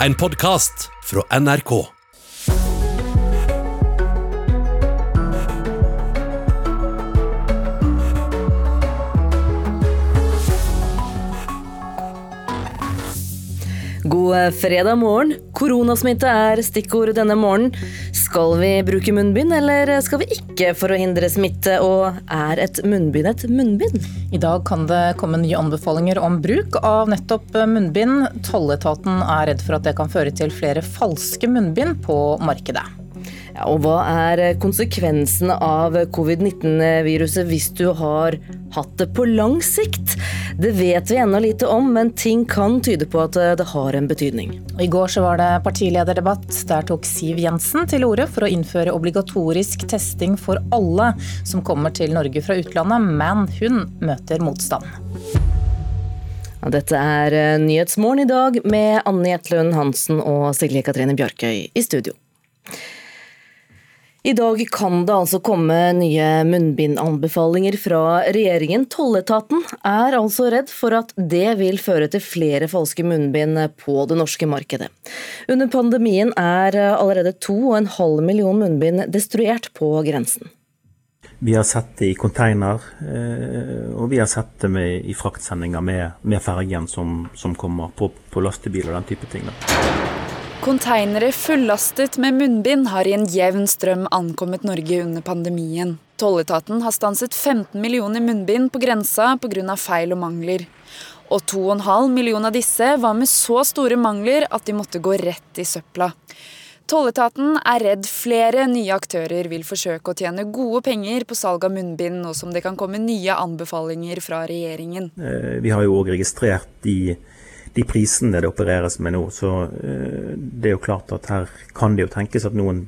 En podkast fra NRK. God fredag morgen. Koronasmitte er stikkord denne morgenen. Skal vi bruke munnbind, eller skal vi ikke for å hindre smitte? Og er et munnbind et munnbind? I dag kan det komme nye anbefalinger om bruk av nettopp munnbind. Tolletaten er redd for at det kan føre til flere falske munnbind på markedet. Ja, og hva er konsekvensene av covid-19-viruset hvis du har hatt det på lang sikt? Det vet vi ennå lite om, men ting kan tyde på at det har en betydning. I går så var det partilederdebatt. Der tok Siv Jensen til orde for å innføre obligatorisk testing for alle som kommer til Norge fra utlandet, men hun møter motstand. Dette er Nyhetsmorgen i dag med Anne Jetlund Hansen og Silje Katrine Bjarkøy i studio. I dag kan det altså komme nye munnbindanbefalinger fra regjeringen. Tolletaten er altså redd for at det vil føre til flere falske munnbind på det norske markedet. Under pandemien er allerede 2,5 million munnbind destruert på grensen. Vi har sett det i container, og vi har sett det med, i fraktsendinger med, med fergen som, som, kommer på, på lastebil og den type ting. Da. Konteinere fullastet med munnbind har i en jevn strøm ankommet Norge under pandemien. Tolletaten har stanset 15 millioner munnbind på grensa pga. feil og mangler. Og 2,5 millioner av disse var med så store mangler at de måtte gå rett i søpla. Tolletaten er redd flere nye aktører vil forsøke å tjene gode penger på salg av munnbind, nå som det kan komme nye anbefalinger fra regjeringen. Vi har jo òg registrert de de prisene det opereres med nå. Så uh, det er jo klart at her kan det jo tenkes at noen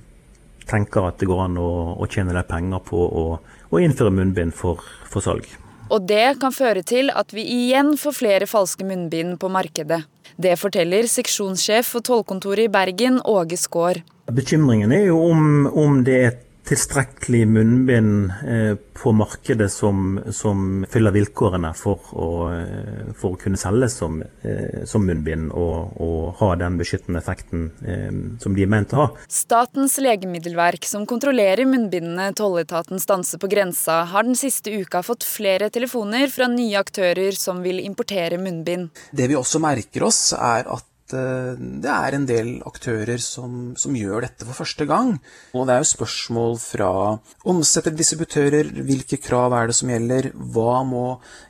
tenker at det går an å, å tjene litt penger på å, å innføre munnbind for, for, salg. Og det kan føre til at vi igjen får flere falske munnbind på markedet. Det forteller seksjonssjef for tollkontoret i Bergen, Åge Skaar. Bekymringen er jo om, om det er tilstrekkelig munnbind eh, på markedet som, som fyller vilkårene for å, eh, for å kunne selges som, eh, som munnbind og, og, ha den beskyttende effekten som de er ment å ha. Statens legemiddelverk, som kontrollerer munnbindene tolletaten stanser på grensa, har den siste uka fått flere telefoner fra nye aktører som vil importere munnbind. Det vi også merker oss, er at Eh, det er en del aktører som, som, gjør dette for første gang. Og det er jo spørsmål fra omsetter distributører, hvilke krav er det som gjelder, hva må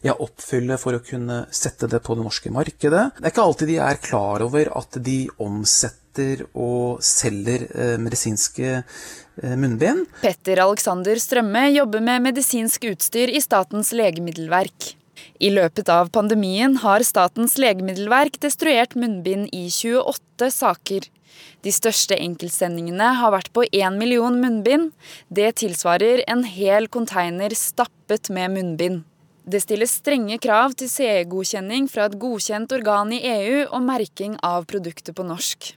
jeg oppfylle for å kunne sette det på det norske markedet. Det er ikke alltid de er klar over at de omsetter og selger eh, medisinske eh, munnbind. Petter Alexander Strømme jobber med medisinsk utstyr i Statens legemiddelverk. I løpet av pandemien har Statens legemiddelverk destruert munnbind i 28 saker. De største enkeltsendingene har vært på én million munnbind. Det tilsvarer en hel konteiner stappet med munnbind. Det stilles strenge krav til CE-godkjenning fra et godkjent organ i EU og merking av produktet på norsk.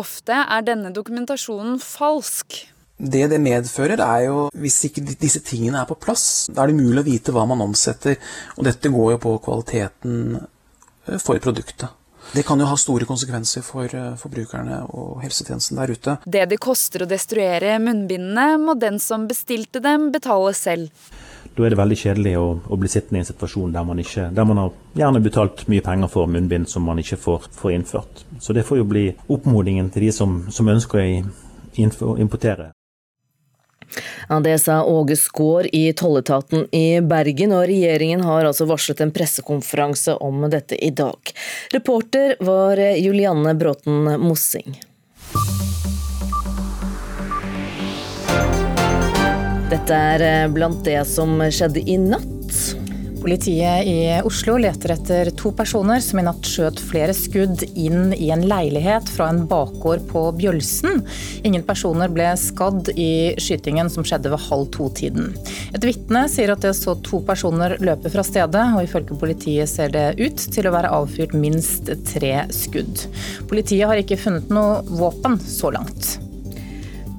Ofte er denne dokumentasjonen falsk. Det det medfører, er jo hvis ikke disse tingene er på plass, da er det umulig å vite hva man omsetter. Og dette går jo på kvaliteten eh, for produktet. Det kan jo ha store konsekvenser for eh, forbrukerne og helsetjenesten der ute. Det det koster å destruere munnbindene, må den som bestilte dem, betale selv. Da er det veldig kjedelig å, å bli sittende i en situasjon der man, ikke, der man har gjerne betalt mye penger for munnbind som man ikke får, får innført. Så det får jo bli oppmodingen til de som, som ønsker å importere. Ja, Det sa Åge Skaar i tolletaten i Bergen, og regjeringen har altså varslet en pressekonferanse om dette i dag. Reporter var Julianne Bråten Mossing. Dette er blant det som skjedde i natt. Politiet i Oslo leter etter to personer som i natt skjøt flere skudd inn i en leilighet fra en bakgård på Bjølsen. Ingen personer ble skadd i skytingen som skjedde ved halv to-tiden. Et vitne sier at det så to personer løpe fra stedet, og ifølge politiet ser det ut til å være avfyrt minst tre skudd. Politiet har ikke funnet noe våpen så langt.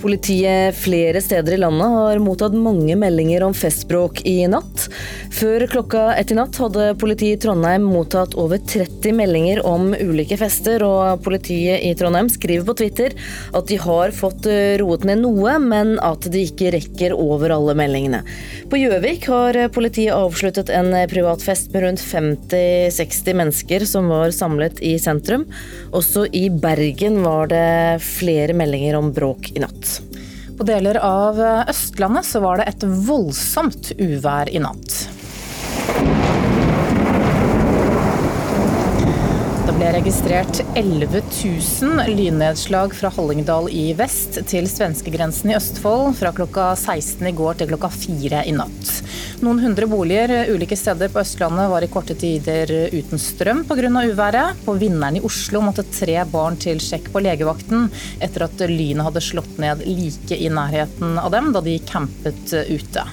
Politiet flere steder i landet har mottatt mange meldinger om festbråk i natt. Før klokka ett i natt hadde politiet i Trondheim mottatt over 30 meldinger om ulike fester, og politiet i Trondheim skriver på Twitter at de har fått roet ned noe, men at de ikke rekker over alle meldingene. På Gjøvik har politiet avsluttet en privat fest med rundt 50-60 mennesker som var samlet i sentrum. Også i Bergen var det flere meldinger om bråk i natt. På deler av Østlandet så var det et voldsomt uvær i natt. Det ble registrert 11 000 lynnedslag fra Hallingdal i vest til svenskegrensen i Østfold fra klokka 16 i går til klokka 4 i natt. Noen hundre boliger ulike steder på Østlandet var i korte tider uten strøm pga. uværet. På Vinneren i Oslo måtte tre barn til sjekk på legevakten etter at lynet hadde slått ned like i nærheten av dem da de campet ute.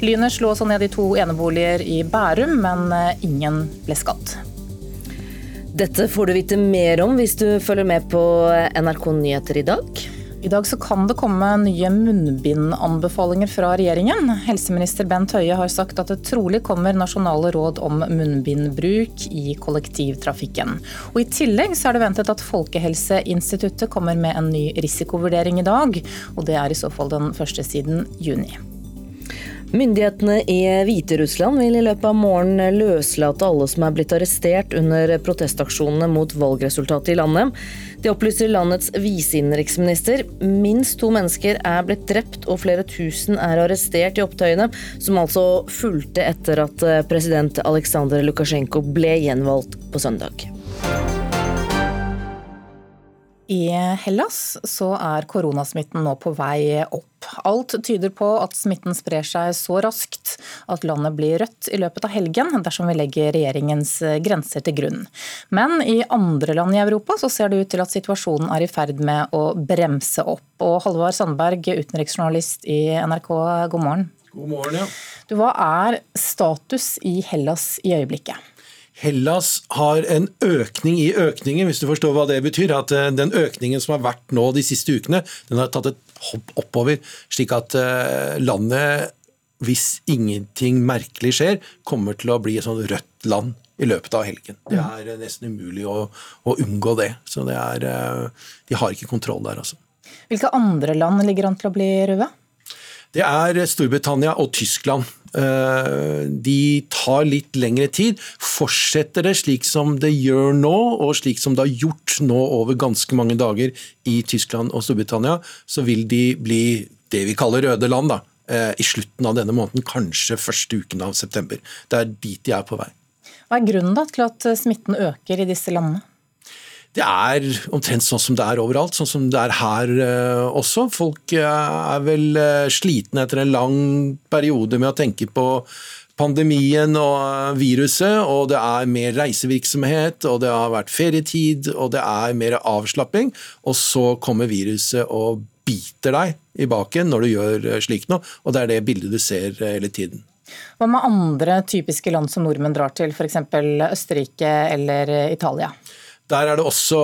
Lynet slo også ned i to eneboliger i Bærum, men ingen ble skadd. Dette får du vite mer om hvis du følger med på NRK Nyheter i dag. I dag så kan det komme nye munnbindanbefalinger fra regjeringen. Helseminister Bent Høie har sagt at det trolig kommer nasjonale råd om munnbindbruk i kollektivtrafikken. Og I tillegg så er det ventet at Folkehelseinstituttet kommer med en ny risikovurdering i dag. Og det er i så fall den første siden juni. Myndighetene i Hviterussland vil i løpet av morgenen løslate alle som er blitt arrestert under protestaksjonene mot valgresultatet i landet. De opplyser landets viseinnenriksminister. Minst to mennesker er blitt drept og flere tusen er arrestert i opptøyene, som altså fulgte etter at president Aleksandr Lukasjenko ble gjenvalgt på søndag. I Hellas så er koronasmitten nå på vei opp. Alt tyder på at smitten sprer seg så raskt at landet blir rødt i løpet av helgen, dersom vi legger regjeringens grenser til grunn. Men i andre land i Europa så ser det ut til at situasjonen er i ferd med å bremse opp. Og Halvard Sandberg, utenriksjournalist i NRK, god morgen. God morgen, ja. Du, hva er status i Hellas i øyeblikket? Hellas har en økning i økningen, hvis du forstår hva det betyr. At eh, den økningen som har vært nå de siste ukene, den har tatt et hopp oppover. Slik at eh, landet, hvis ingenting merkelig skjer, kommer til å bli et sånn rødt land i løpet av helgen. Det er eh, nesten umulig å, å unngå det. Så det er, de har ikke kontroll der, altså. Hvilke andre land ligger an til å bli røde? Det er Storbritannia og Tyskland. Eh, de tar litt lengre tid. Fortsetter det slik som det gjør nå, og slik som det har gjort nå over ganske mange dager i Tyskland og Storbritannia, så vil de bli det vi kaller røde land da, eh, i slutten av denne måneden, kanskje første uken av september. Det er dit de er på vei. Hva er grunnen da til at smitten øker i disse landene? Det er omtrent sånn som det er overalt, sånn som det er her uh, også. Folk uh, er vel uh, slitne etter en lang periode med å tenke på pandemien og viruset, og det er mer reisevirksomhet, og det har vært ferietid, og det er mer avslapping. Og så kommer viruset og biter deg i baken når du gjør slikt noe, og det er det bildet du ser hele tiden. Hva med andre typiske land som nordmenn drar til, f.eks. Østerrike eller Italia? Der er det også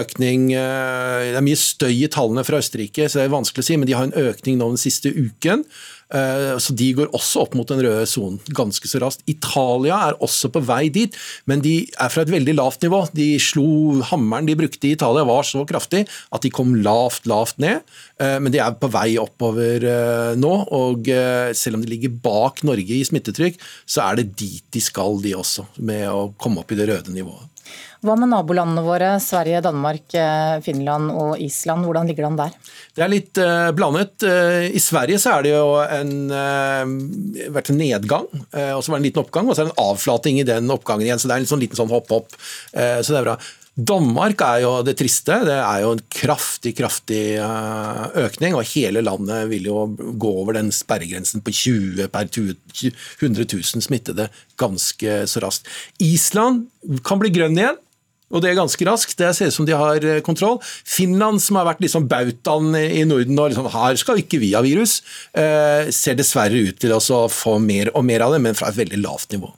økning eh, Det er mye støy i tallene fra Østerrike, så det er vanskelig å si, men de har en økning nå den siste uken. Eh, så De går også opp mot den røde sonen ganske så raskt. Italia er også på vei dit, men de er fra et veldig lavt nivå. De slo Hammeren de brukte i Italia var så kraftig at de kom lavt, lavt ned. Eh, men de er på vei oppover nå, og selv om de ligger bak Norge i smittetrykk, så er det dit de skal, de også, med å komme opp i det røde nivået. Hva med nabolandene våre, Sverige, Danmark, eh, Finland og Island? Hvordan ligger det an der? Det er litt blandet. I Sverige så er det jo en, vært en nedgang, og så var det en liten oppgang, og så er det en avflating i den oppgangen igjen. Så det er en sånn liten sånn hopp-hopp. så det er bra. Danmark er jo det triste. Det er jo en kraftig, kraftig økning. Og hele landet vil jo gå over den sperregrensen på 20 per 100 000 smittede ganske så raskt. Island kan bli grønn igjen. Og det er ganske raskt. Det ser ut som de har eh, kontroll. Finland, som har vært liksom bautaen i Norden og liksom, her skal ikke vi ha virus, eh, ser dessverre ut til å få mer og mer av det, men fra et veldig lavt nivå.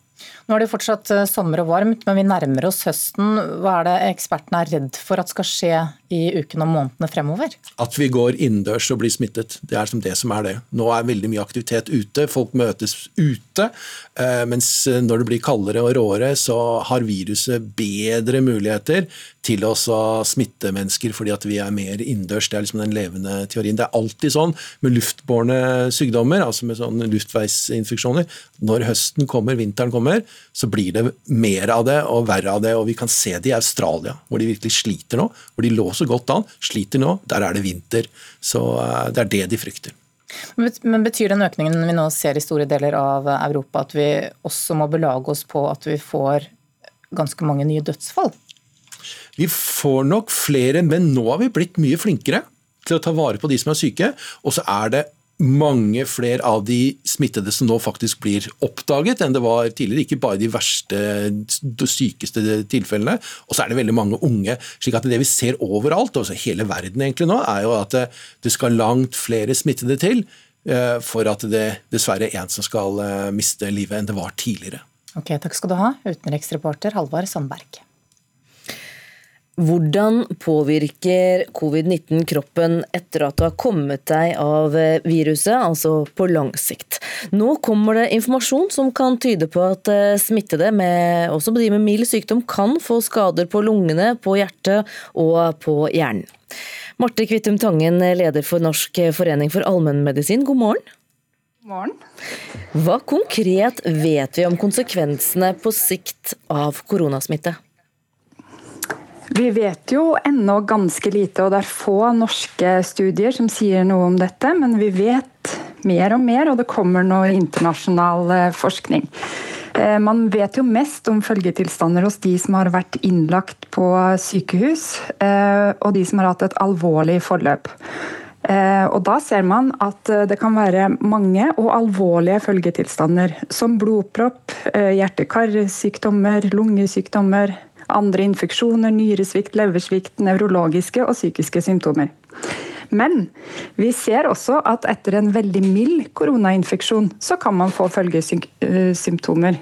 Nå er det fortsatt eh, sommer og varmt, men vi nærmer oss høsten. Hva er det ekspertene er redd for at skal skje i ukene og månedene fremover? At vi går innendørs og blir smittet. Det er som det som er det. Nå er veldig mye aktivitet ute, folk møtes ute. Eh, mens når det blir kaldere og råere, så har viruset bedre muligheter til å smitte mennesker fordi at vi er mer innendørs. Det er liksom den levende teorien. Det er alltid sånn med luftbårne sykdommer, altså med sånne luftveisinfeksjoner. Når høsten kommer, vinteren kommer, så blir det mer av det og verre av det. og Vi kan se det i Australia, hvor de virkelig sliter nå. Hvor de lå så godt an, sliter nå. Der er det vinter. Så eh, det er det de frykter. Men Betyr den økningen vi nå ser i store deler av Europa at vi også må belage oss på at vi får ganske mange nye dødsfall? Vi får nok flere, men nå har vi blitt mye flinkere til å ta vare på de som er syke. Og så er det mange flere av de smittede som nå faktisk blir oppdaget enn det var tidligere. Ikke bare de verste, de sykeste tilfellene. Og så er det veldig mange unge. slik at Det vi ser overalt, og hele verden egentlig nå, er jo at det skal langt flere smittede til eh, for at det dessverre er en som skal eh, miste livet enn det var tidligere. Ok, Takk skal du ha, utenriksreporter Halvard Sandberg. Hvordan påvirker covid-19 kroppen etter at du har kommet deg av viruset, altså på lang sikt? Nå kommer det informasjon som kan tyde på at eh, smittede, med, også de med mild sykdom, kan få skader på lungene, på hjertet og på hjernen. Marte Kvittum Tangen, leder for Norsk forening for allmennmedisin, god morgen. God morgen. Hva konkret vet vi om konsekvensene på sikt av koronasmitte? Vi vet jo ennå ganske lite, og det er få norske studier som sier noe om dette. Men vi vet mer og mer, og det kommer nå internasjonal eh, forskning. Eh, man vet jo mest om følgetilstander hos de som har vært innlagt på sykehus, eh, og de som har hatt et alvorlig forløp. Og Da ser man at det kan være mange og alvorlige følgetilstander, som blodpropp, hjerte-karsykdommer, lungesykdommer, andre infeksjoner, nyresvikt, leversvikt, nevrologiske og psykiske symptomer. Men vi ser også at etter en veldig mild koronainfeksjon, så kan man få følgesymptomer.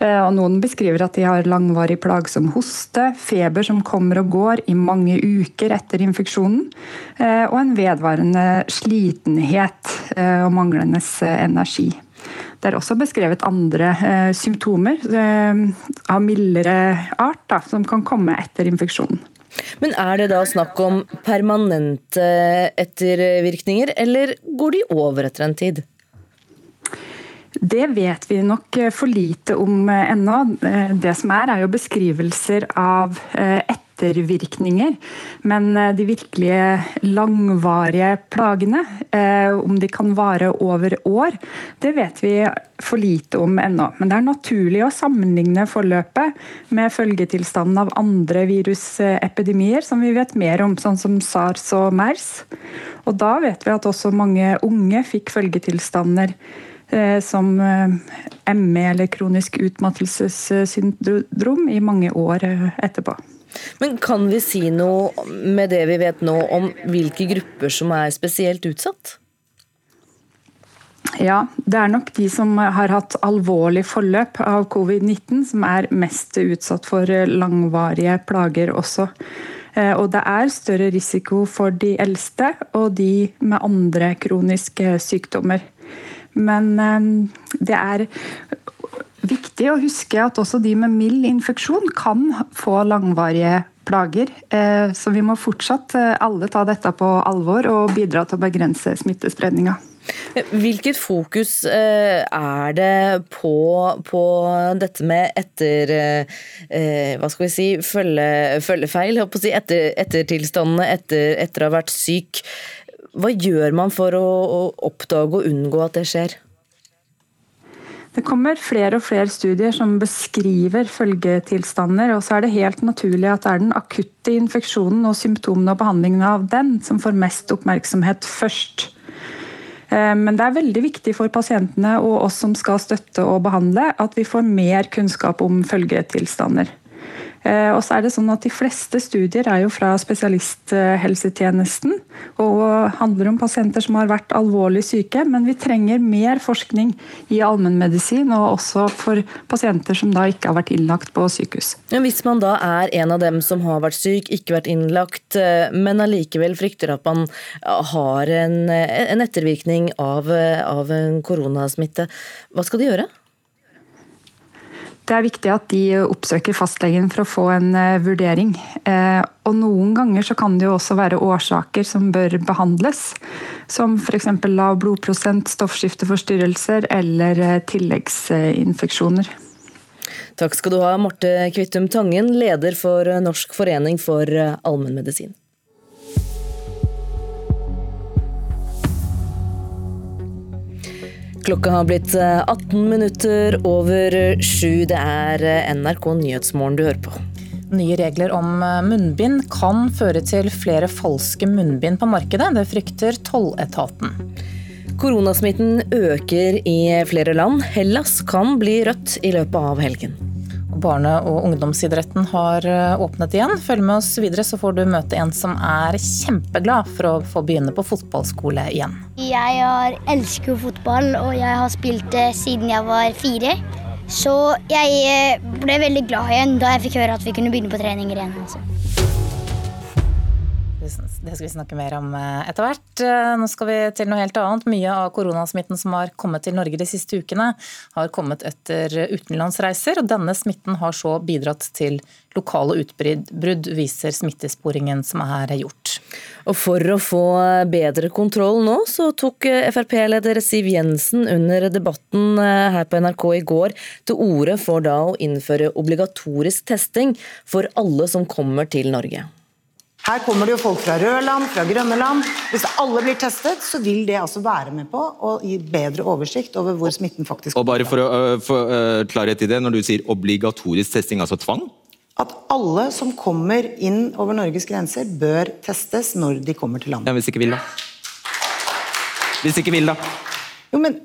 Eh, og noen beskriver at de har langvarig plagsom hoste, feber som kommer og går i mange uker etter infeksjonen, eh, og en vedvarende slitenhet eh, og manglende energi. Det er også beskrevet andre eh, symptomer eh, av mildere art da, som kan komme etter infeksjonen. Men er det da snakk om permanente ettervirkninger, eller går de over etter en tid? Det vet vi nok for lite om eh, ennå. Eh, det som er, er jo beskrivelser av ettervirkninger eh, ettervirkninger. Men eh, de virkelige langvarige plagene, eh, om de kan vare over år, det vet vi for lite om ennå. Men det er naturlig å sammenligne forløpet med følgetilstanden av andre virusepidemier som vi vet mer om, sånn som sars og mers. Og da vet vi at også mange unge fikk følgetilstander eh, som ME eller kronisk utmattelsessyndrom i mange år etterpå. Men kan vi si noe med det vi vet nå om hvilke grupper som er spesielt utsatt? Ja, det er nok de som har hatt alvorlig forløp av covid-19 som er mest utsatt for langvarige plager også. Eh, og det er større risiko for de eldste og de med andre kroniske sykdommer. Men eh, det er viktig å huske at også de med mild infeksjon kan få langvarige plager. Eh, så vi må fortsatt eh, alle ta dette på alvor og bidra til å begrense smittespredninga. Hvilket fokus eh, er det på, på dette med etter Hva skal vi si følge, følgefeil? Si, etter, ettertilstandene etter, etter å ha vært syk. Hva gjør man for å, å oppdage og unngå at det skjer? Det kommer flere og flere studier som beskriver følgetilstander. og så er det helt naturlig at det er den akutte infeksjonen og symptomene og behandlingen av den som får mest oppmerksomhet først. Eh, men det er veldig viktig for pasientene og oss som skal støtte og behandle, at vi får mer kunnskap om følgetilstander. Eh, og så er det sånn at De fleste studier er jo fra spesialisthelsetjenesten og handler om pasienter som har vært alvorlig syke. Men vi trenger mer forskning i allmennmedisin, og også for pasienter som da ikke har vært innlagt på sykehus. Hvis man da er en av dem som har vært syk, ikke vært innlagt, eh, men allikevel frykter at man har en, en ettervirkning av, av en koronasmitte, hva skal de gjøre? Det er viktig at de oppsøker fastlegen for å få en uh, vurdering. Uh, og Noen ganger så kan det jo også være årsaker som bør behandles. Som f.eks. lav blodprosent, stoffskifteforstyrrelser eller uh, tilleggsinfeksjoner. Takk skal du ha, Marte Kvittum Tangen, leder for Norsk forening for allmennmedisin. Klokka har blitt 18 eh, minutter over sju. Det er eh, NRK Nyhetsmorgen du hører på. Nye regler om eh, munnbind kan føre til flere falske munnbind på markedet. Det frykter tolletaten. Koronasmitten øker i flere land. Hellas kan bli rødt i løpet av helgen. Barne- og ungdomsidretten har eh, åpnet igjen. Følg med oss videre, så får du møte en som er kjempeglad for å få begynne på fotballskole igjen. Jeg har, elsker fotball, og jeg har spilt det siden jeg var fire. Så jeg eh, ble veldig glad igjen da jeg fikk høre at vi kunne begynne på treninger igjen. Altså. Det skal vi snakke mer om eh, etter hvert. Eh, nå skal vi til noe helt annet. Mye av koronasmitten som har kommet til Norge de siste ukene, har kommet etter utenlandsreiser. og Denne smitten har så bidratt til lokale utbrudd, viser smittesporingen som er gjort. Og For å få bedre kontroll nå, så tok Frp-leder Siv Jensen under debatten eh, her på NRK i går til orde for da å innføre obligatorisk testing for alle som kommer til Norge. Her kommer det jo folk fra røde land, fra grønne land. Hvis alle blir testet, så vil det altså være med på å gi bedre oversikt over hvor smitten faktisk Og bare for å uh, få uh, klarhet i det, når du sier obligatorisk testing, altså tvang? At alle som kommer inn over Norges grenser, bør testes når de kommer til landet. Ja, Hvis ikke vil, da? Hvis ikke vil, da? Jo, men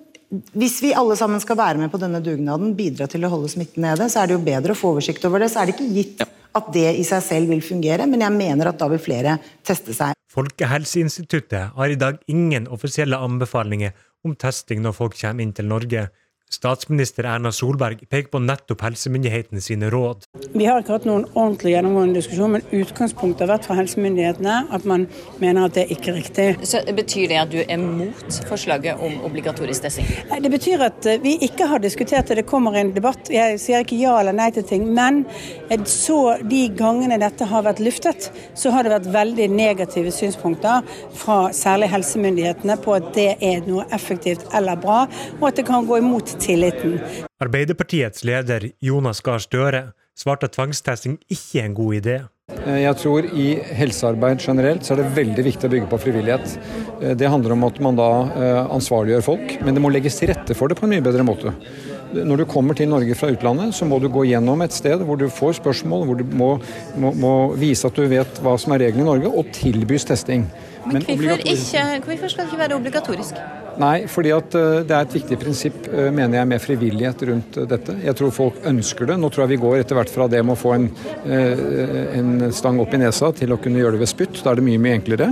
hvis vi alle sammen skal være med på denne dugnaden, bidra til å holde smitten nede, så er det jo bedre å få oversikt over det. Så er det ikke gitt ja at det i seg selv vil fungere, men jeg mener at da vil flere teste seg. Folkehelseinstituttet har i dag ingen offisielle anbefalinger om testing når folk kommer inn til Norge. Statsminister Erna Solberg peker på nettopp helsemyndighetene sine råd. Vi har ikke hatt noen ordentlig gjennomgående diskusjon, men utgangspunktet har vært fra helsemyndighetene at man mener at det er ikke er riktig. Så Betyr det at du er mot forslaget om obligatorisk testing? Det betyr at eh, vi ikke har diskutert det. Det kommer en debatt. Jeg sier ikke ja eller nei til ting. Men eh, så de gangene dette har vært luftet, så har det vært veldig negative synspunkter fra særlig helsemyndighetene på at det er noe effektivt eller bra, og at det kan gå imot tilliten. Arbeiderpartiets leder Jonas Gahr Støre svarte at tvangstesting ikke er en god idé. Eh, jeg tror i helsearbeid generelt så er det veldig viktig å bygge på frivillighet. Eh, det handler om at man da eh, ansvarliggjør folk, men det må legges til rette for det på en mye bedre måte. Når du kommer til Norge fra utlandet, så må du gå gjennom et sted hvor du får spørsmål, hvor du må, må, må vise at du vet hva som er reglene i Norge, og tilbys testing. Men, Men hvorfor, ikke, hvorfor skal det ikke være obligatorisk? Nei, fordi at eh, det er et viktig prinsipp, eh, mener jeg, med frivillighet rundt eh, dette. Jeg tror folk ønsker det. Nå tror jeg vi går etter hvert fra det med å få en, en stang opp i nesa til å kunne gjøre det ved spytt. Da er det mye, mye enklere.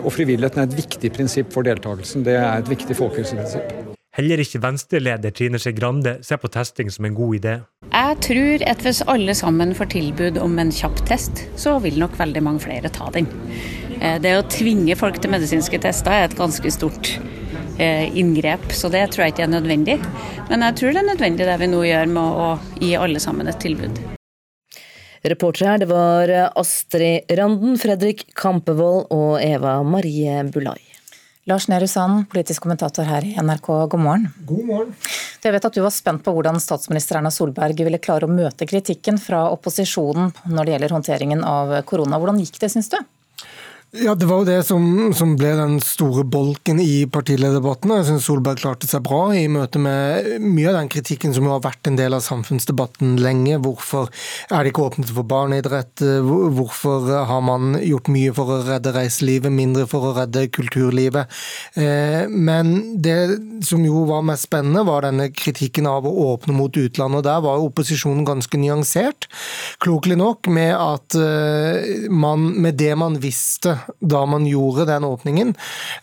Og frivilligheten er et viktig prinsipp for deltakelsen. Det er et viktig folkehelseprinsipp. Heller ikke Venstre-leder Trine Skei Grande ser på testing som en god idé. Jeg tror at hvis alle sammen får tilbud om en kjapp test, så vil nok veldig mange flere ta den. Eh, det å tvinge folk til medisinske tester er et ganske stort eh, inngrep, så det tror jeg ikke er nødvendig. Men jeg tror det er nødvendig det vi nå gjør med å gi alle sammen et tilbud. Reportere her det var Astrid Randen, Fredrik Kampevold og Eva Marie Bulai. Lars Nehru Sand, politisk kommentator her i NRK, god morgen. God morgen. Jeg vet at du var spent på hvordan statsminister Erna Solberg ville klare å møte kritikken fra opposisjonen når det gjelder håndteringen av korona. Hvordan gikk det, syns du? Ja, Det var jo det som, som ble den store bolken i partilederdebatten. Jeg synes Solberg klarte seg bra i møte med mye av den kritikken som har vært en del av samfunnsdebatten lenge. Hvorfor er det ikke åpnet for barneidrett? Hvorfor har man gjort mye for å redde reiselivet, mindre for å redde kulturlivet? Eh, men det som jo var mest spennende, var denne kritikken av å åpne mot utlandet. og Der var opposisjonen ganske nyansert, klokelig nok, med at eh, man med det man visste da man gjorde den åpningen,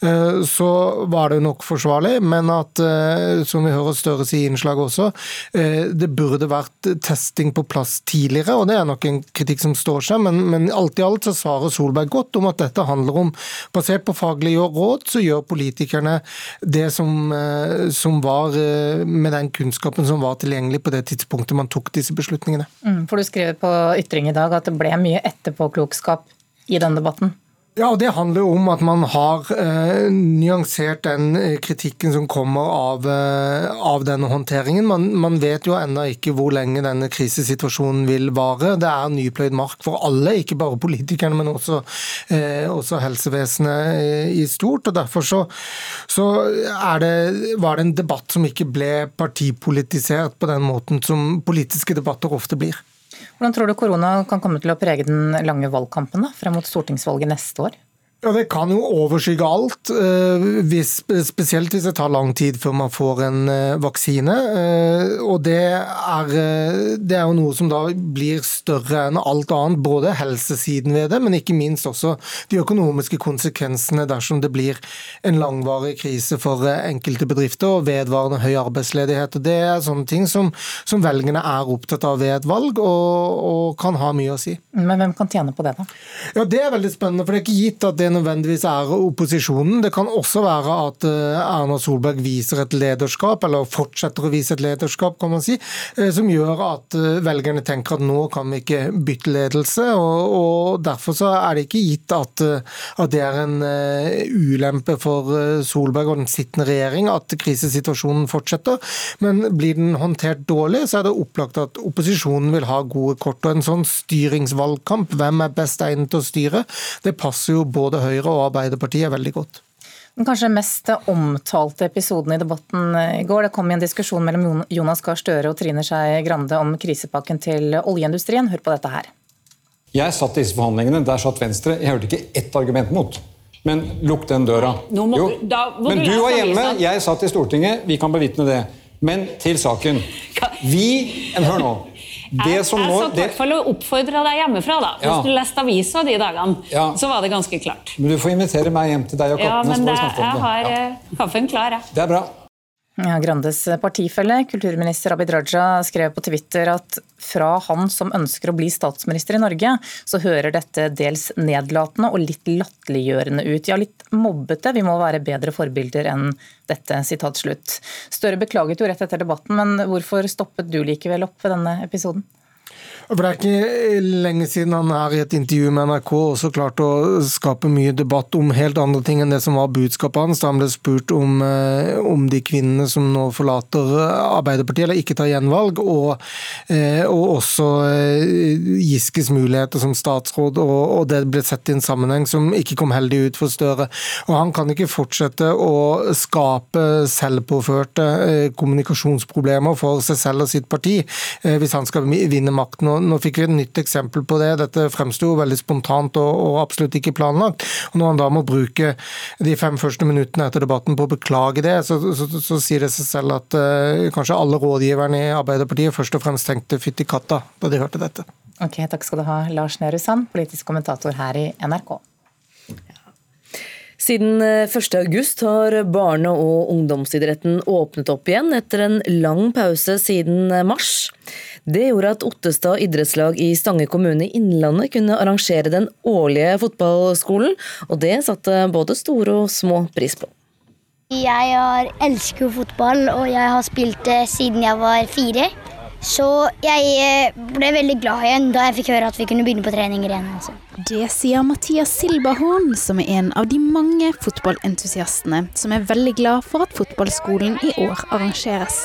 eh, så var det nok forsvarlig. Men at, eh, som vi hører Støre si i innslaget også, eh, det burde vært testing på plass tidligere. Og det er nok en kritikk som står seg, men, men alt i alt så svarer Solberg godt om at dette handler om, basert på faglige råd, så gjør politikerne det som, som var med den kunnskapen som var tilgjengelig på det tidspunktet man tok disse beslutningene. Mm, for Du skrev på Ytring i dag at det ble mye etterpåklokskap i den debatten? Ja, og Det handler jo om at man har eh, nyansert den eh, kritikken som kommer av, eh, av denne håndteringen. Man, man, vet jo ennå ikke hvor lenge denne krisesituasjonen vil vare. Det er nypløyd mark for alle, ikke bare politikerne, men også, eh, også helsevesenet eh, i stort. og Derfor så, så det, var det en debatt som ikke ble partipolitisert på den måten som politiske debatter ofte blir. Hvordan tror du korona kan komme til å prege den lange valgkampen da, frem mot stortingsvalget neste år? Ja, Det kan jo overskygge alt, eh, hvis, spesielt hvis det tar lang tid før man får en eh, vaksine. Eh, og det er, det er, jo noe som da blir større enn alt annet, både helsesiden ved det, men ikke minst også de økonomiske konsekvensene dersom det blir en langvarig krise for enkelte bedrifter og vedvarende høy arbeidsledighet. Og Det er sånne ting som, som velgerne er opptatt av ved et valg, og, og kan ha mye å si. Men hvem kan tjene på det, da? Ja, Det er veldig spennende, for det er ikke gitt at det nødvendigvis er opposisjonen. Det kan også være at eh, Erna Solberg viser et lederskap, eller fortsetter å vise et lederskap, kan man si, eh, som gjør at eh, velgerne tenker at nå kan vi ikke bytte ledelse. og, og Derfor så er det ikke gitt at, at det er en ulempe for Solberg og den sittende regjering at krisesituasjonen fortsetter. Men blir den håndtert dårlig, så er det opplagt at opposisjonen vil ha gode kort. og En sånn styringsvalgkamp, hvem er best egnet til å styre, det passer jo både Høyre og Arbeiderpartiet veldig godt. Den kanskje mest omtalte episoden i debatten i går, det kom i en diskusjon mellom Jonas Gahr Støre og Trine Skei Grande om krisepakken til oljeindustrien. Hør på dette her. Jeg satt i disse forhandlingene, der satt Venstre. Jeg hørte ikke ett argument mot. Men lukk den døra. Må, jo. Da, Men du var hjemme, jeg satt i Stortinget. Vi kan bevitne det. Men til saken. Vi Hør nå. Det jeg, jeg satt i hvert fall og oppfordra deg hjemmefra. da. Hvis ja. du leste avisa de dagene, ja. så var det ganske klart. Men Du får invitere meg hjem til deg og kattene. Ja, men det, jeg har ja. Eh, kaffen klar. Jeg. Det er bra. Ja, Grandes partifelle, kulturminister Abid Raja, skrev på Twitter at fra han som ønsker å bli statsminister i Norge, så hører dette dels nedlatende og litt latterliggjørende ut. Ja, litt mobbete. Vi må være bedre forbilder enn dette. sitat slutt. Støre beklaget jo rett etter debatten, men hvorfor stoppet du likevel opp ved denne episoden? For Det er ikke lenge siden han her i et intervju med NRK også klarte å skape mye debatt om helt andre ting enn det som var budskapet hans. Da han ble spurt om, eh, om de kvinnene som nå forlater Arbeiderpartiet eller ikke tar gjenvalg, og, eh, og også eh, Giskes muligheter som statsråd, og, og, det ble sett i en sammenheng som ikke kom heldig ut for Støre. Og Han kan ikke fortsette å skape selvpåførte kommunikasjonsproblemer for seg selv og sitt parti hvis han skal vinne makten. Nå fikk vi et nytt eksempel på det. Dette fremsto veldig spontant og, og, absolutt ikke planlagt. Og Når han da må bruke de fem første minuttene etter debatten på å beklage det, så, så, så, så sier det seg selv at uh, kanskje alle rådgiverne i Arbeiderpartiet først og fremst tenkte fytti katta da de hørte dette. Ok, Takk skal du ha, Lars Nehru Sand, politisk kommentator her i NRK. Siden 1.8 eh, har barne- og ungdomsidretten åpnet opp igjen etter en lang pause siden mars. Det gjorde at Ottestad idrettslag i Stange kommune i Innlandet kunne arrangere den årlige fotballskolen, og det satte både store og små pris på. Jeg elsker fotball, og jeg har spilt det siden jeg var fire. Så jeg eh, ble veldig glad igjen da jeg fikk høre at vi kunne begynne på treninger igjen. Altså. Det sier Mathias Silberhorn, som er en av de mange fotballentusiastene som er veldig glad for at fotballskolen i år arrangeres.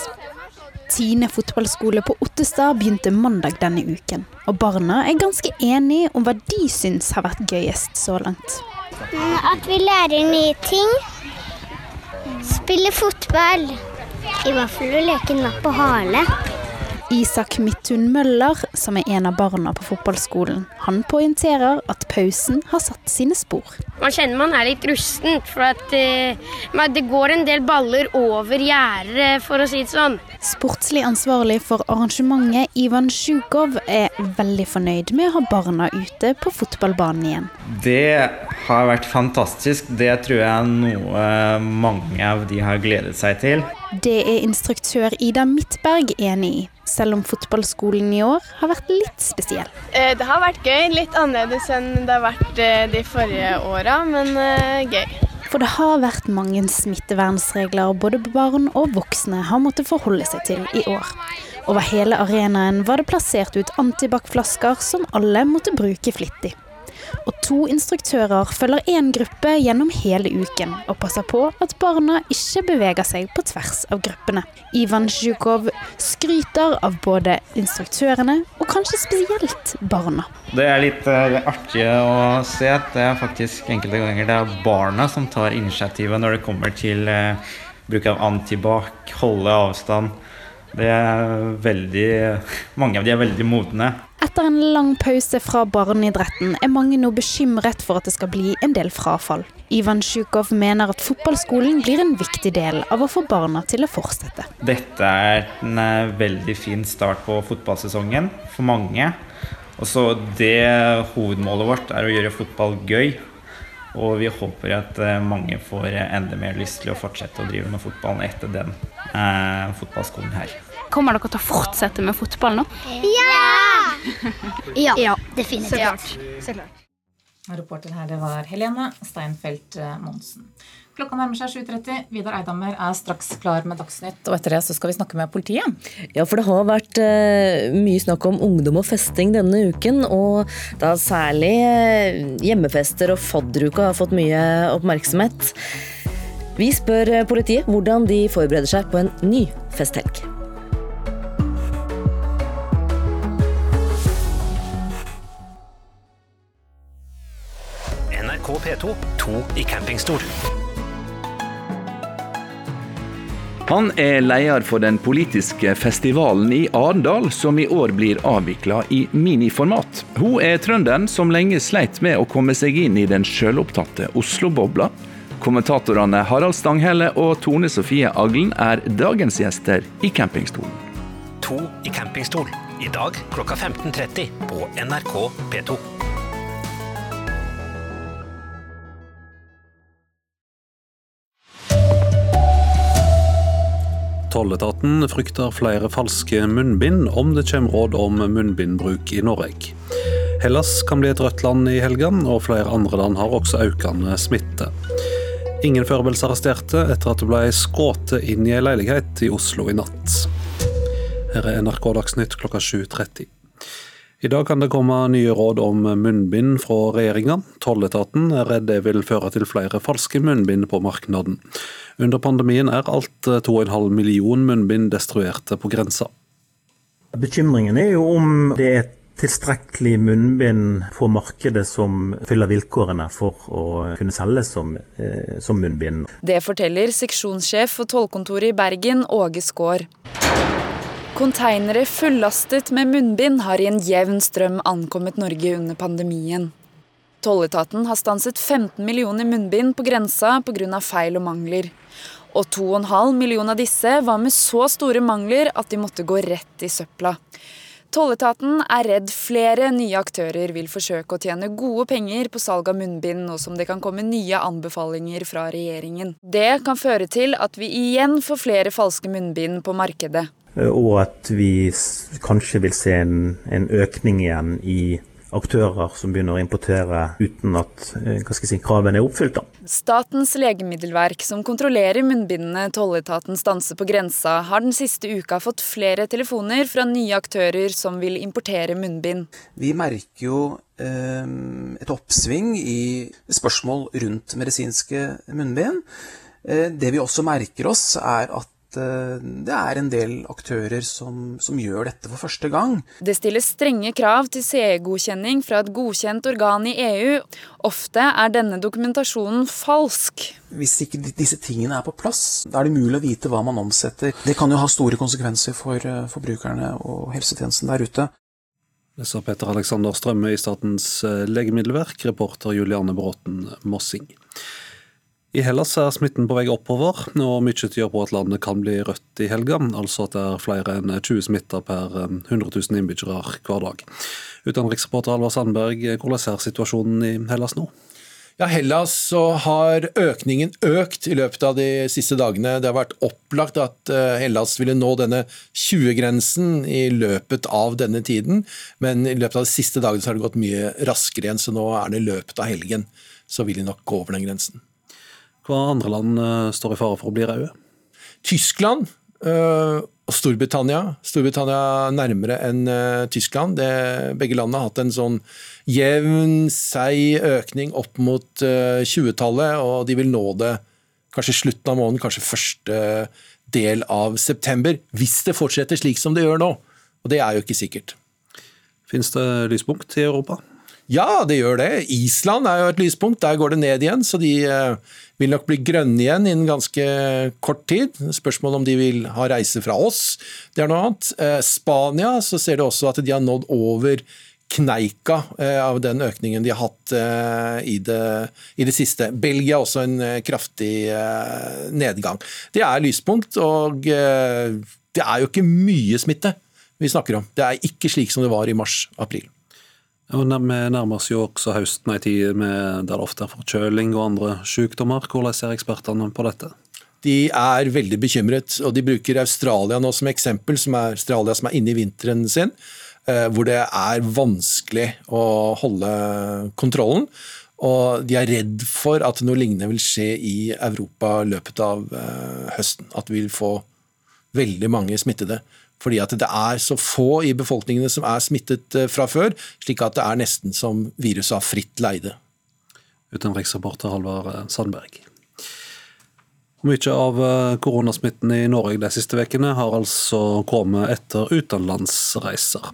Tine fotballskole på Ottestad begynte mandag denne uken. Og barna er ganske enige om hva de syns har vært gøyest så langt. Mm, at vi lærer nye ting. Spille fotball. I hvert fall å leke napp og hale. Isak Midthun Møller, som er en av barna på fotballskolen, han poengterer at pausen har satt sine spor. Man kjenner man er litt rusten, for at uh, det går en del baller over gjerdet, for å si det sånn. Sportslig ansvarlig for arrangementet, Ivan Sjukov, er veldig fornøyd med å ha barna ute på fotballbanen igjen. Det har vært fantastisk. Det tror jeg er noe mange av de har gledet seg til. Det er instruktør Ida Midtberg enig i, selv om fotballskolen i år har vært litt spesiell. Eh, det har vært gøy, litt annerledes enn det har vært eh, de forrige åra, men eh, gøy. For det har vært mange smittevernregler både barn og voksne har måttet forholde seg til i år. Over hele arenaen var det plassert ut antibac-flasker som alle måtte bruke flittig. Og to instruktører følger én gruppe gjennom hele uken og passer på at barna ikke beveger seg på tvers av gruppene. Ivan Zjukov skryter av både instruktørene og kanskje spesielt barna. Det er litt uh, artig å se at det er faktisk enkelte ganger det er barna som tar initiativet når det kommer til uh, bruk av antibac, holde avstand. Det er veldig Mange av de er veldig modne. Etter en lang pause fra barneidretten er mange nå bekymret for at det skal bli en del frafall. Ivan Sjukov mener at fotballskolen blir en viktig del av å få barna til å fortsette. Dette er en eh, veldig fin start på fotballsesongen for mange. Og så det Hovedmålet vårt er å gjøre fotball gøy. Og vi håper at eh, mange får enda mer lyst til å fortsette å drive med fotballen etter den eh, fotballskolen her. Kommer dere til å fortsette med fotball nå? Ja! ja, ja definitivt. Så klart. Reporter her det var Helene Steinfeld eh, Monsen. Klokka nærmer seg 7.30. Vidar Eidhammer er straks klar med Dagsnytt. Og etter det så skal vi snakke med politiet. Ja, for det har vært uh, mye snakk om ungdom og festing denne uken. Og da særlig uh, hjemmefester og fadderuka har fått mye oppmerksomhet. Vi spør politiet hvordan de forbereder seg på en ny festhelg. NRK P2, to i campingstol. Han er leder for den politiske festivalen i Arendal, som i år blir avvikla i miniformat. Hun er trønderen som lenge sleit med å komme seg inn i den sjølopptatte Oslo-bobla. Kommentatorene Harald Stanghelle og Tone Sofie Aglen er dagens gjester i campingstolen. To i campingstol, i dag klokka 15.30 på NRK P2. Tolletaten frykter flere falske munnbind om det kommer råd om munnbindbruk i Norge. Hellas kan bli et rødt land i helgen, og flere andre land har også økende smitte. Ingen forberedelsesarresterte etter at det ble skutt inn i ei leilighet i Oslo i natt. Her er NRK Dagsnytt klokka 7.30. I dag kan det komme nye råd om munnbind fra regjeringa. Tolletaten er redd det vil føre til flere falske munnbind på markedet. Under pandemien er alt 2,5 million munnbind destruerte på grensa. Bekymringen er jo om det er tilstrekkelig munnbind på markedet som fyller vilkårene for å kunne selge som, eh, som munnbind. Det forteller seksjonssjef for tollkontoret i Bergen, Åge Skaar. Konteinere fullastet med munnbind har i en jevn strøm ankommet Norge under pandemien. Tolletaten har stanset 15 millioner munnbind på grensa pga. feil og mangler. Og 2,5 millioner av disse var med så store mangler at de måtte gå rett i søpla. Tolletaten er redd flere nye aktører vil forsøke å tjene gode penger på salg av munnbind, nå som det kan komme nye anbefalinger fra regjeringen. Det kan føre til at vi igjen får flere falske munnbind på markedet. Og at vi kanskje vil se en, en økning igjen i aktører som begynner å importere uten at si, kravene er oppfylt. Da. Statens legemiddelverk, som kontrollerer munnbindene tolletaten stanser på grensa, har den siste uka fått flere telefoner fra nye aktører som vil importere munnbind. Vi merker jo eh, et oppsving i spørsmål rundt medisinske munnbind. Eh, det vi også merker oss, er at eh, det er en del aktører som, som, gjør dette for første gang. Det stilles strenge krav til CE-godkjenning fra et godkjent organ i EU. Ofte er denne dokumentasjonen falsk. Hvis ikke disse tingene er på plass, da er det umulig å vite hva man omsetter. Det kan jo ha store konsekvenser for eh, forbrukerne og helsetjenesten der ute. Det sa Peter Alexander Strømme i Statens eh, legemiddelverk, reporter Juliane Bråten Mossing. I Hellas er smitten på vei oppover, og mye tyder på at landet kan bli rødt i helga, altså at det er flere enn 20 smitta per 100 eh, 000 innbyggere hver dag. Utenriksreporter Alvar Sandberg, hvordan er situasjonen i Hellas nå? Ja, Hellas så har økningen økt i løpet av de siste dagene. Det har vært opplagt at eh, Hellas ville nå denne 20-grensen i løpet av denne tiden, men i løpet av de siste dagene så har det gått mye raskere igjen, så nå er det løpet av helgen så vil de nok gå over den grensen. Hva andre land eh, står i fare for å bli røde? Tyskland øh, og Storbritannia. Storbritannia nærmere enn uh, Tyskland. Det, begge landene har hatt en sånn jevn, seig økning opp mot uh, 20-tallet, og de vil nå det kanskje slutten av måneden, kanskje første del av september. Hvis det fortsetter slik som det gjør nå. Og det er jo ikke sikkert. Fins det lyspunkt i Europa? Ja, det gjør det. Island er jo et lyspunkt. Der går det ned igjen, så de uh, vil nok bli grønne igjen innen ganske kort tid. Spørsmålet om de vil ha reise fra oss, det er noe annet. Uh, Spania så ser du også at de har nådd over kneika uh, av den økningen de har hatt i det, i, det, siste. Belgia også en kraftig nedgang. Det er lyspunkt, og det er jo ikke mye smitte vi snakker om. Det er ikke slik som det var i mars-april. Og Vi nærmer oss jo også høsten, ei tid med, der det ofte er forkjøling og andre sykdommer. Hvordan ser ekspertene på dette? De er veldig bekymret, og de bruker Australia nå som eksempel, som er Australia som er inne i vinteren sin, eh, hvor det er vanskelig å holde kontrollen. Og de er redd for at noe lignende vil skje i Europa løpet av eh, høsten. At vi vil få veldig mange smittede. Fordi at det er så få i befolkningene som er smittet eh, fra før, slik at det er nesten som viruset har fritt leide. Utenriksreporter Halvard eh, Sandberg. Mye av eh, koronasmitten i Norge de siste ukene har altså kommet etter utenlandsreiser.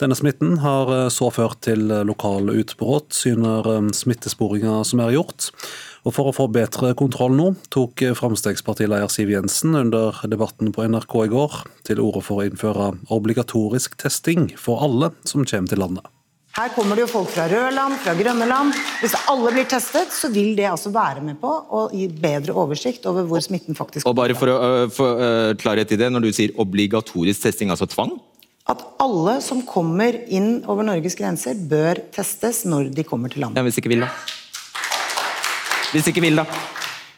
Denne smitten har så ført til lokale utbrudd, syner smittesporinga som er gjort. Og For å få bedre kontroll nå, tok Frp-leder Siv Jensen under debatten på NRK i går til orde for å innføre obligatorisk testing for alle som kommer til landet. Her kommer det jo folk fra røde land, fra grønne land. Hvis alle blir testet, så vil det altså være med på å gi bedre oversikt over hvor smitten faktisk Og bare for å uh, få uh, klarhet i det, Når du sier obligatorisk testing, altså tvang? At alle som kommer inn over Norges grenser, bør testes når de kommer til landet. Ja, Hvis ikke vil, da? Hvis ikke vil, da?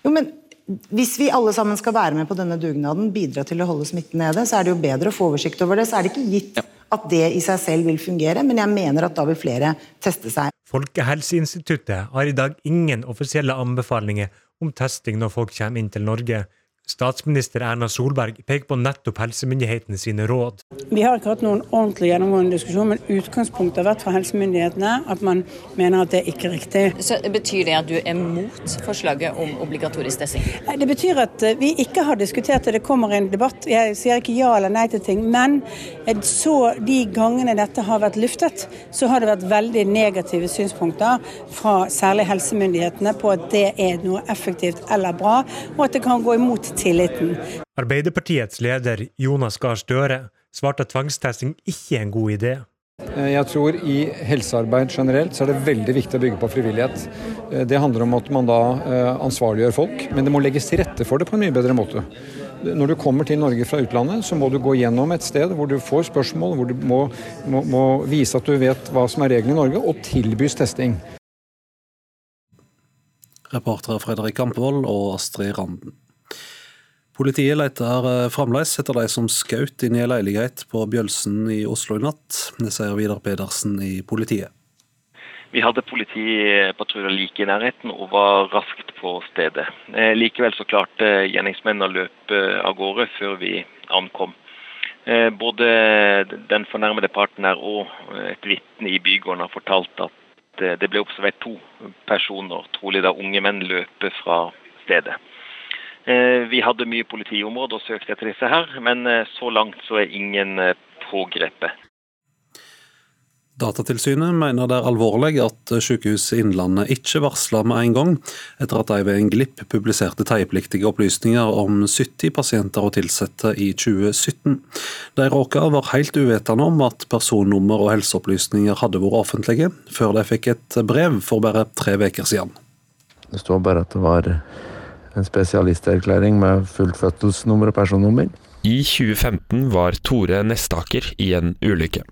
Jo, men hvis vi alle sammen skal være med på denne dugnaden, bidra til å holde smitten nede, så er det jo bedre å få oversikt over det. Så er det ikke gitt ja. at det i seg selv vil fungere, men jeg mener at da vil flere teste seg. Folkehelseinstituttet har i dag ingen offisielle anbefalinger om testing når folk kommer inn til Norge. Statsminister Erna Solberg peker på nettopp helsemyndighetene sine råd. Vi har ikke hatt noen ordentlig gjennomgående diskusjon, men utgangspunktet har vært fra helsemyndighetene at man mener at det er ikke riktig. Så Betyr det at du er mot forslaget om obligatorisk testing? Det betyr at eh, vi ikke har diskutert det. Det kommer en debatt. Jeg sier ikke ja eller nei til ting. Men så de gangene dette har vært luftet, så har det vært veldig negative synspunkter fra særlig helsemyndighetene på at det er noe effektivt eller bra, og at det kan gå imot tilliten. Arbeiderpartiets leder Jonas Gahr Støre svarte at tvangstesting ikke er en god idé. Eh, jeg tror I helsearbeid generelt så er det veldig viktig å bygge på frivillighet. Eh, det handler om at man da eh, ansvarliggjør folk, men det må legges til rette for det på en mye bedre måte. Når du kommer til Norge fra utlandet, så må du gå gjennom et sted hvor du får spørsmål, hvor du må, må, må vise at du vet hva som er reglene i Norge, og tilbys testing. Reportere Fredrik Ampevold og Astrid Randen. Politiet leter eh, fremdeles etter de som skjøt inn i en leilighet på Bjølsen i Oslo i natt. Det sier Vidar Pedersen i politiet. Vi hadde politipatruljer like i nærheten og var raskt på stedet. Eh, likevel så klarte gjerningsmennene å løpe av gårde før vi ankom. Eh, både den fornærmede parten her og et vitne i bygården har fortalt at det ble observert to personer, trolig da unge menn, løpe fra stedet. Vi hadde mye politiområder og søkte etter disse her, men så langt så er ingen pågrepet. Datatilsynet mener det er alvorlig at Sykehuset Innlandet ikke varsla med en gang, etter at de ved en glipp publiserte teiepliktige opplysninger om 70 pasienter og ansatte i 2017. De råka var helt uvetende om at personnummer og helseopplysninger hadde vært offentlige, før de fikk et brev for bare tre uker siden. Det står bare at det var en spesialisterklæring med fullt fødselsnummer og personnummer. I 2015 var Tore Nestaker i en ulykke.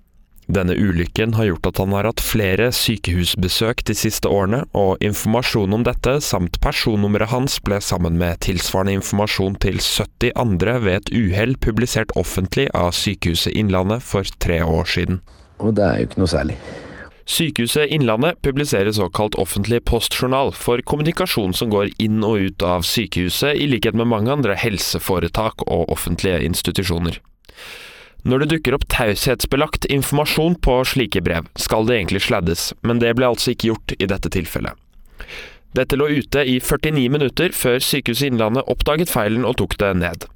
Denne ulykken har gjort at han har hatt flere sykehusbesøk de siste årene, og informasjon om dette samt personnummeret hans ble sammen med tilsvarende informasjon til 70 andre ved et uhell publisert offentlig av Sykehuset Innlandet for tre år siden. Og det er jo ikke noe særlig. Sykehuset Innlandet publiserer såkalt offentlig postjournal for kommunikasjon som går inn og ut av sykehuset, i likhet med mange andre helseforetak og offentlige institusjoner. Når det dukker opp taushetsbelagt informasjon på slike brev, skal det egentlig sladdes, men det ble altså ikke gjort i dette tilfellet. Dette lå ute i 49 minutter før Sykehuset Innlandet oppdaget feilen og tok det ned.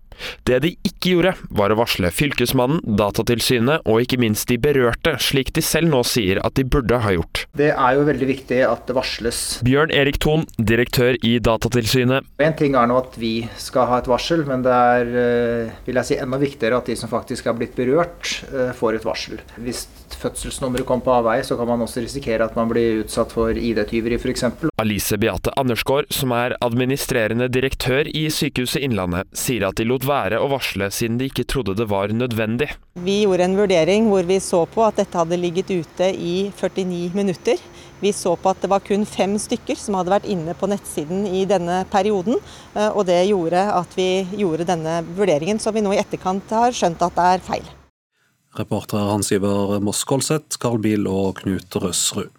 Det de ikke gjorde, var å varsle Fylkesmannen, Datatilsynet og ikke minst de berørte, slik de selv nå sier at de burde ha gjort. Det er jo veldig viktig at det varsles. Bjørn Erik Thon, direktør i Datatilsynet. En ting er nå at vi skal ha et varsel, men det er eh, vil jeg si, enda viktigere at de som faktisk har blitt berørt, eh, får et varsel. Hvis fødselsnummeret kommer på avveie, så kan man også risikere at man blir utsatt for ID-tyveri f.eks. Alice Beate Andersgaard, som er administrerende direktør i Sykehuset Innlandet, sier at de lot være å varsle siden de ikke trodde det var nødvendig. Vi gjorde en vurdering hvor vi så på at dette hadde ligget ute i 49 minutter. Vi så på at det var kun fem stykker som hadde vært inne på nettsiden i denne perioden. Eh, og det gjorde at vi gjorde denne vurderingen, som vi nå i etterkant har skjønt at det er feil. Reportere Hans Iver Moskålseth, Karl Biel og Knut Røsrud.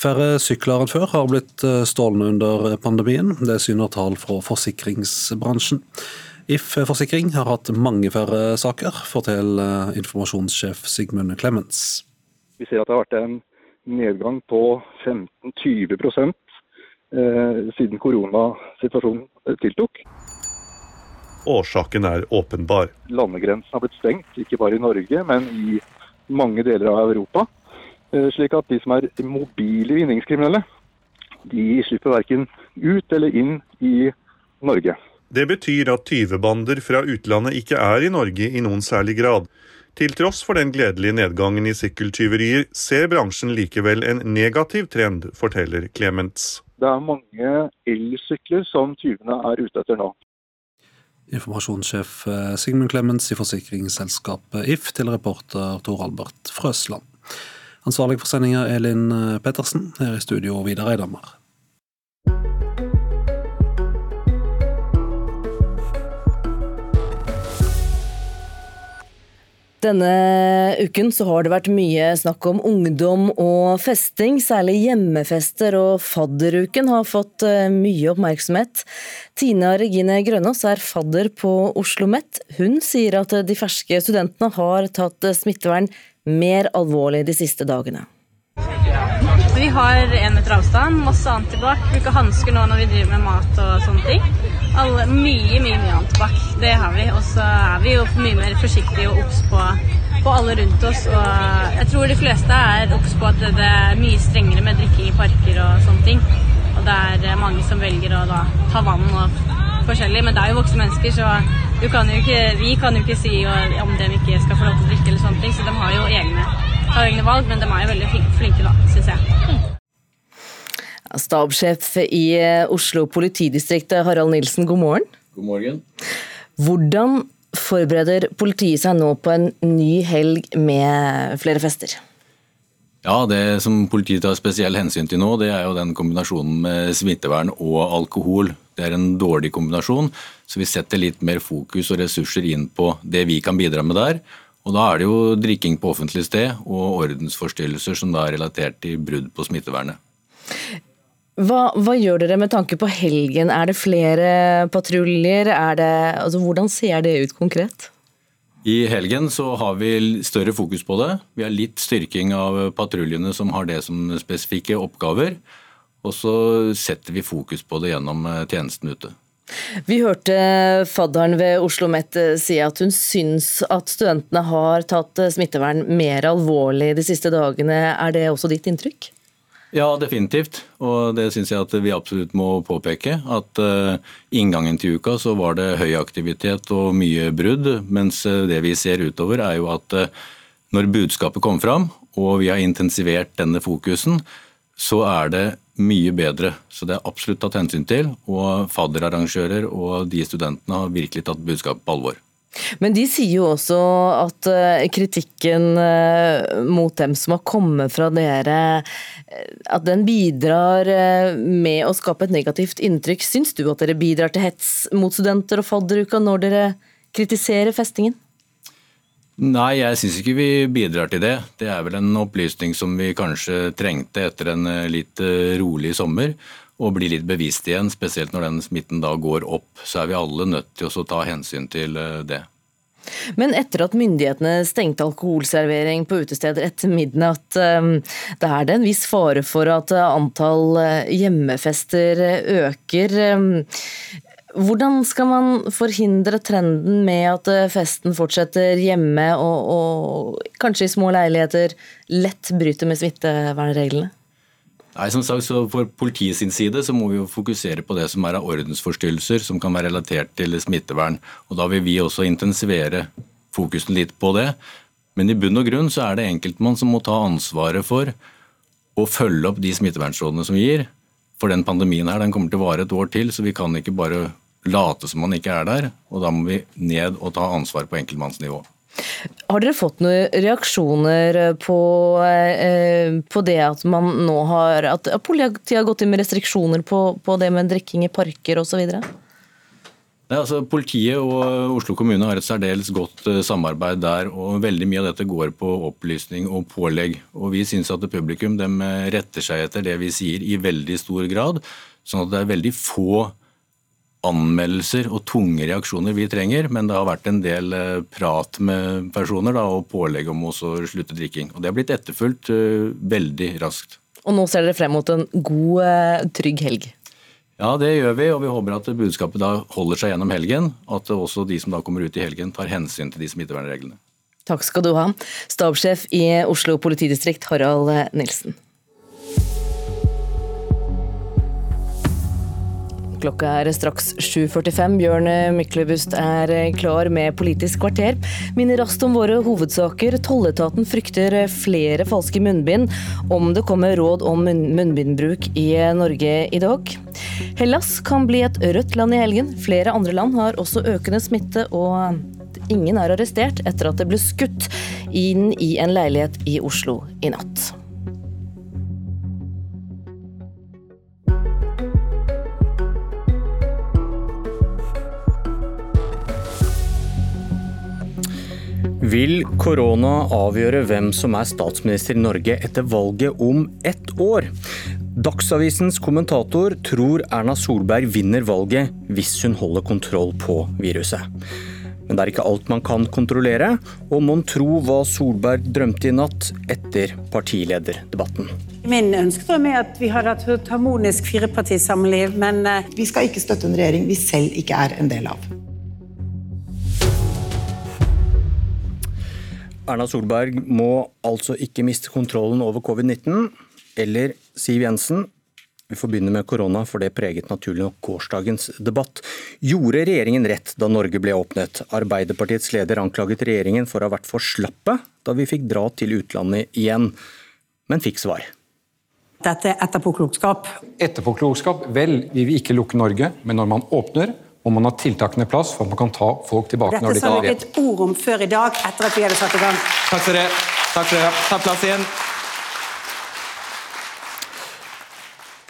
Færre sykler enn før har blitt stålne stålende under pandemien. Det syner tall fra forsikringsbransjen. If Forsikring har hatt mange færre saker, forteller informasjonssjef Sigmund Clemens. Vi ser at det har vært en nedgang på 15-20 eh, siden koronasituasjonen tiltok. Årsaken er åpenbar. Landegrensen har blitt stengt, ikke bare i Norge, men i mange deler av Europa. Eh, slik at de som er mobile vinningskriminelle, de slipper verken ut eller inn i Norge. Det betyr at tyvebander fra utlandet ikke er i Norge i noen særlig grad. Til tross for den gledelige nedgangen i sykkeltyverier, ser bransjen likevel en negativ trend, forteller Clements. Det er mange elsykler som tyvene er ute etter nå. Informasjonssjef eh, Sigmund Clemens i forsikringsselskapet If til reporter Tor Albert Frøsland. Ansvarlig for sendinga Elin eh, Pettersen, her i studio Vidar Eidhammer. Denne uken så har det vært mye snakk om ungdom og festing. Særlig hjemmefester og fadderuken har fått eh, mye oppmerksomhet. Tina Regine Grønås er fadder på Oslo OsloMet. Hun sier at de ferske studentene har tatt smittevern mer alvorlig de siste dagene. Vi har én meter avstand, masse antibac, bruker hansker nå når vi driver med mat og sånne ting. Alle, mye, mye mye antibac. Det har vi. Og så er vi jo mye mer forsiktige og obs på, på, alle rundt oss. Og jeg tror de fleste er obs på at det er mye strengere med drikking i parker og sånne ting. Og det er mange som velger å da ta vann og forskjellig. Men det er jo voksne mennesker, så kan ikke, vi kan jo ikke si om de ikke skal få lov til å drikke eller sånne ting. Så de har jo egne, har egne valg, men de er jo veldig flinke da, syns jeg. Stabssjef i eh, Oslo politidistrikt, Harald Nilsen, god morgen. God morgen. Hvordan forbereder politiet seg nå på en ny helg med flere fester? Ja, Det som politiet tar spesiell hensyn til nå, det er jo den kombinasjonen med smittevern og alkohol. Det er en dårlig kombinasjon, så vi setter litt mer fokus og ressurser inn på det vi kan bidra med der. Og Da er det jo drikking på offentlig sted og ordensforstyrrelser som da er relatert til brudd på smittevernet. Hva, hva, gjør dere med tanke på helgen? Er det flere patruljer? Altså, hvordan ser det ut konkret? I helgen så har vi større fokus på det. Vi har litt styrking av patruljene som har det som spesifikke oppgaver. Og så setter vi fokus på det gjennom eh, tjenesten ute. Vi hørte fadderen ved Oslo OsloMet si at hun syns at studentene har tatt smittevern mer alvorlig de siste dagene. Er det også ditt inntrykk? Ja, definitivt. Og det syns jeg at vi absolutt må påpeke. At uh, inngangen til uka så var det høy aktivitet og mye brudd. Mens uh, det vi ser utover er jo at uh, når budskapet kom fram, og vi har intensivert denne fokusen, så er det mye bedre. Så det er absolutt tatt hensyn til. Og fadderarrangører og de studentene har virkelig tatt budskapet på alvor. Men de sier jo også at eh, kritikken eh, mot dem som har kommet fra dere, eh, at den bidrar med å skape et negativt inntrykk. Syns du at dere bidrar til hets mot studenter og fadderuka når dere kritiserer festingen? Nei, jeg syns ikke vi bidrar til det. Det er vel en opplysning som vi kanskje trengte etter en litt rolig sommer. Og bli litt bevisst igjen, spesielt når den smitten da går opp. Så er vi alle nødt til å ta hensyn til eh, det. Men etter at myndighetene stengte alkoholservering på utesteder etter midnatt, da er det en viss fare for at antall hjemmefester øker. Hvordan skal man forhindre trenden med at eh, festen fortsetter hjemme og, og kanskje i små leiligheter lett bryter med smittevernreglene? Nei, som sagt, så For politiet sin side så må vi jo fokusere på det som er av ordensforstyrrelser som kan være relatert til smittevern. Og Da vil vi også intensivere fokusen litt på det. Men i bunn og grunn så er det enkeltmann som må ta ansvaret for å følge opp de smittevernrådene som vi gir. For den pandemien her, den kommer til å vare et år til, så vi kan ikke bare late som man ikke er der. Og da må vi ned og ta ansvar på enkeltmannsnivå. Har dere fått noen reaksjoner på, eh, på, det at man nå har At politiet har gått inn med restriksjoner på, på det med drikking i parker osv.? Altså, politiet og Oslo kommune har et særdeles godt eh, samarbeid der. og Veldig mye av dette går på opplysning og pålegg. og Vi syns at publikum retter seg etter det vi sier i veldig stor grad. sånn at det er veldig få anmeldelser og tunge reaksjoner vi trenger, men det har vært en del eh, prat med personer da, og pålegg om å slutte drikking. Og Det har blitt etterfulgt uh, veldig raskt. Og nå ser dere frem mot en god, uh, trygg helg? Ja, det gjør vi, og vi håper at budskapet da holder seg gjennom helgen. At også de som da kommer ut i helgen tar hensyn til de smittevernreglene. Takk skal du ha, stabssjef i Oslo politidistrikt Harald Nilsen. Klokka er straks 7.45. Bjørn Myklebust er klar med Politisk kvarter. Minner raskt om våre hovedsaker. Tolletaten frykter flere falske munnbind om det kommer råd om munnbindbruk i Norge i dag. Hellas kan bli et rødt land i helgen. Flere andre land har også økende smitte, og ingen er arrestert etter at det ble skutt inn i en leilighet i Oslo i natt. Vil korona avgjøre hvem som er statsminister i Norge etter valget om ett år? Dagsavisens kommentator tror Erna Solberg vinner valget hvis hun holder kontroll på viruset. Men det er ikke alt man kan kontrollere, og mon tro hva Solberg drømte i natt etter partilederdebatten. Min ønskedrøm er at vi hadde hatt et harmonisk firepartisamliv, men eh, Vi skal ikke støtte en regjering vi selv ikke er en del av. Erna Solberg må altså ikke miste kontrollen over covid-19. Eller Siv Jensen, vi får begynne med korona, for det preget naturlig nok gårsdagens debatt. Gjorde regjeringen rett da Norge ble åpnet? Arbeiderpartiets leder anklaget regjeringen for å ha vært for slappe da vi fikk dra til utlandet igjen, men fikk svar. Dette er etterpåklokskap. Etterpåklokskap? Vel, vi vil ikke lukke Norge, men når man åpner, og man har tiltakene i plass for at man kan ta folk tilbake Dette når de sa vi et ord om før i dag, etter at vi hadde satt i gang. Takk for det. Takk for det. Ta plass igjen.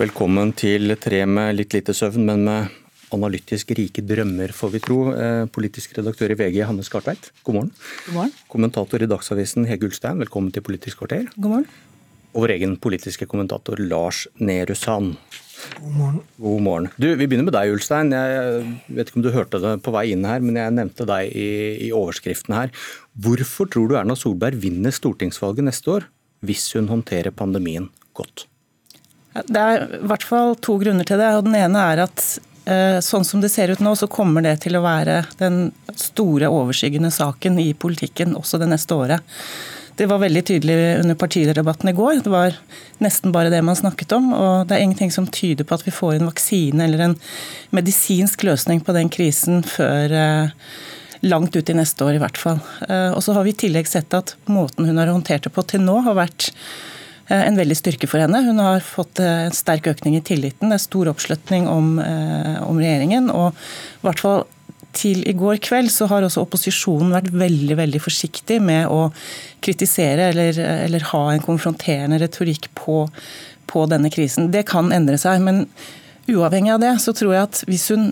Velkommen til tre med litt lite søvn, men med analytisk rike drømmer, får vi tro. Eh, politisk redaktør i VG, Hanne Skartveit, god morgen. God morgen. Kommentator i Dagsavisen, Hege Ulstein, velkommen til Politisk kvarter. God morgen. Og vår egen politiske kommentator Lars Nehru Sand. God morgen. God morgen. Du, Vi begynner med deg, Ulstein. Jeg vet ikke om du hørte det på vei inn her, men jeg nevnte deg i, i overskriften her. Hvorfor tror du Erna Solberg vinner stortingsvalget neste år, hvis hun håndterer pandemien godt? Det er i hvert fall to grunner til det. og Den ene er at sånn som det ser ut nå, så kommer det til å være den store overskyggende saken i politikken også det neste året. Det var veldig tydelig under partilederdebatten i går. Det var nesten bare det man snakket om. Og det er ingenting som tyder på at vi får en vaksine eller en medisinsk løsning på den krisen før eh, langt ut i neste år, i hvert fall. Eh, og så har vi i tillegg sett at måten hun har håndtert det på til nå, har vært eh, en veldig styrke for henne. Hun har fått en sterk økning i tilliten. Det er stor oppslutning om, om regjeringen. og i hvert fall til i går kveld så har også opposisjonen vært veldig veldig forsiktig med å kritisere eller, eller ha en konfronterende retorikk på, på, denne krisen. Det kan endre seg. men Uavhengig av det så tror jeg at hvis, hun,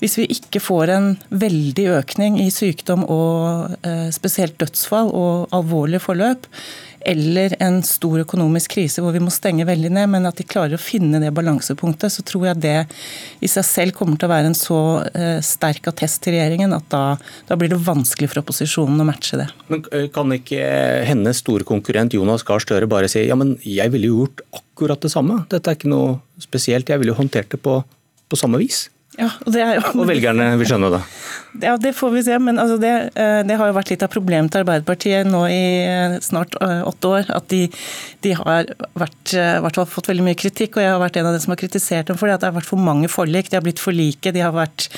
hvis vi ikke får en veldig økning i sykdom og eh, spesielt dødsfall og alvorlige forløp, eller en stor økonomisk krise hvor vi må stenge veldig ned, men at de klarer å finne det balansepunktet, så tror jeg det i seg selv kommer til å være en så eh, sterk attest til regjeringen at da, da blir det vanskelig for opposisjonen å matche det. Men eh, Kan ikke hennes store konkurrent Jonas Gahr Støre bare si ja, men jeg ville jo gjort akkurat det samme, dette er ikke noe spesielt, jeg ville håndtert det på, på samme vis? Ja, og, jo... og velgerne vil skjønne det? Ja, Det får vi se. Men altså det, eh, det, har jo vært litt av problemet til Arbeiderpartiet nå i eh, snart eh, åtte år. At de, de har vært, hvert fall fått veldig mye kritikk, og jeg har vært en av dem som har kritisert dem for det. At det har vært for mange forlik. De har blitt for like, de har vært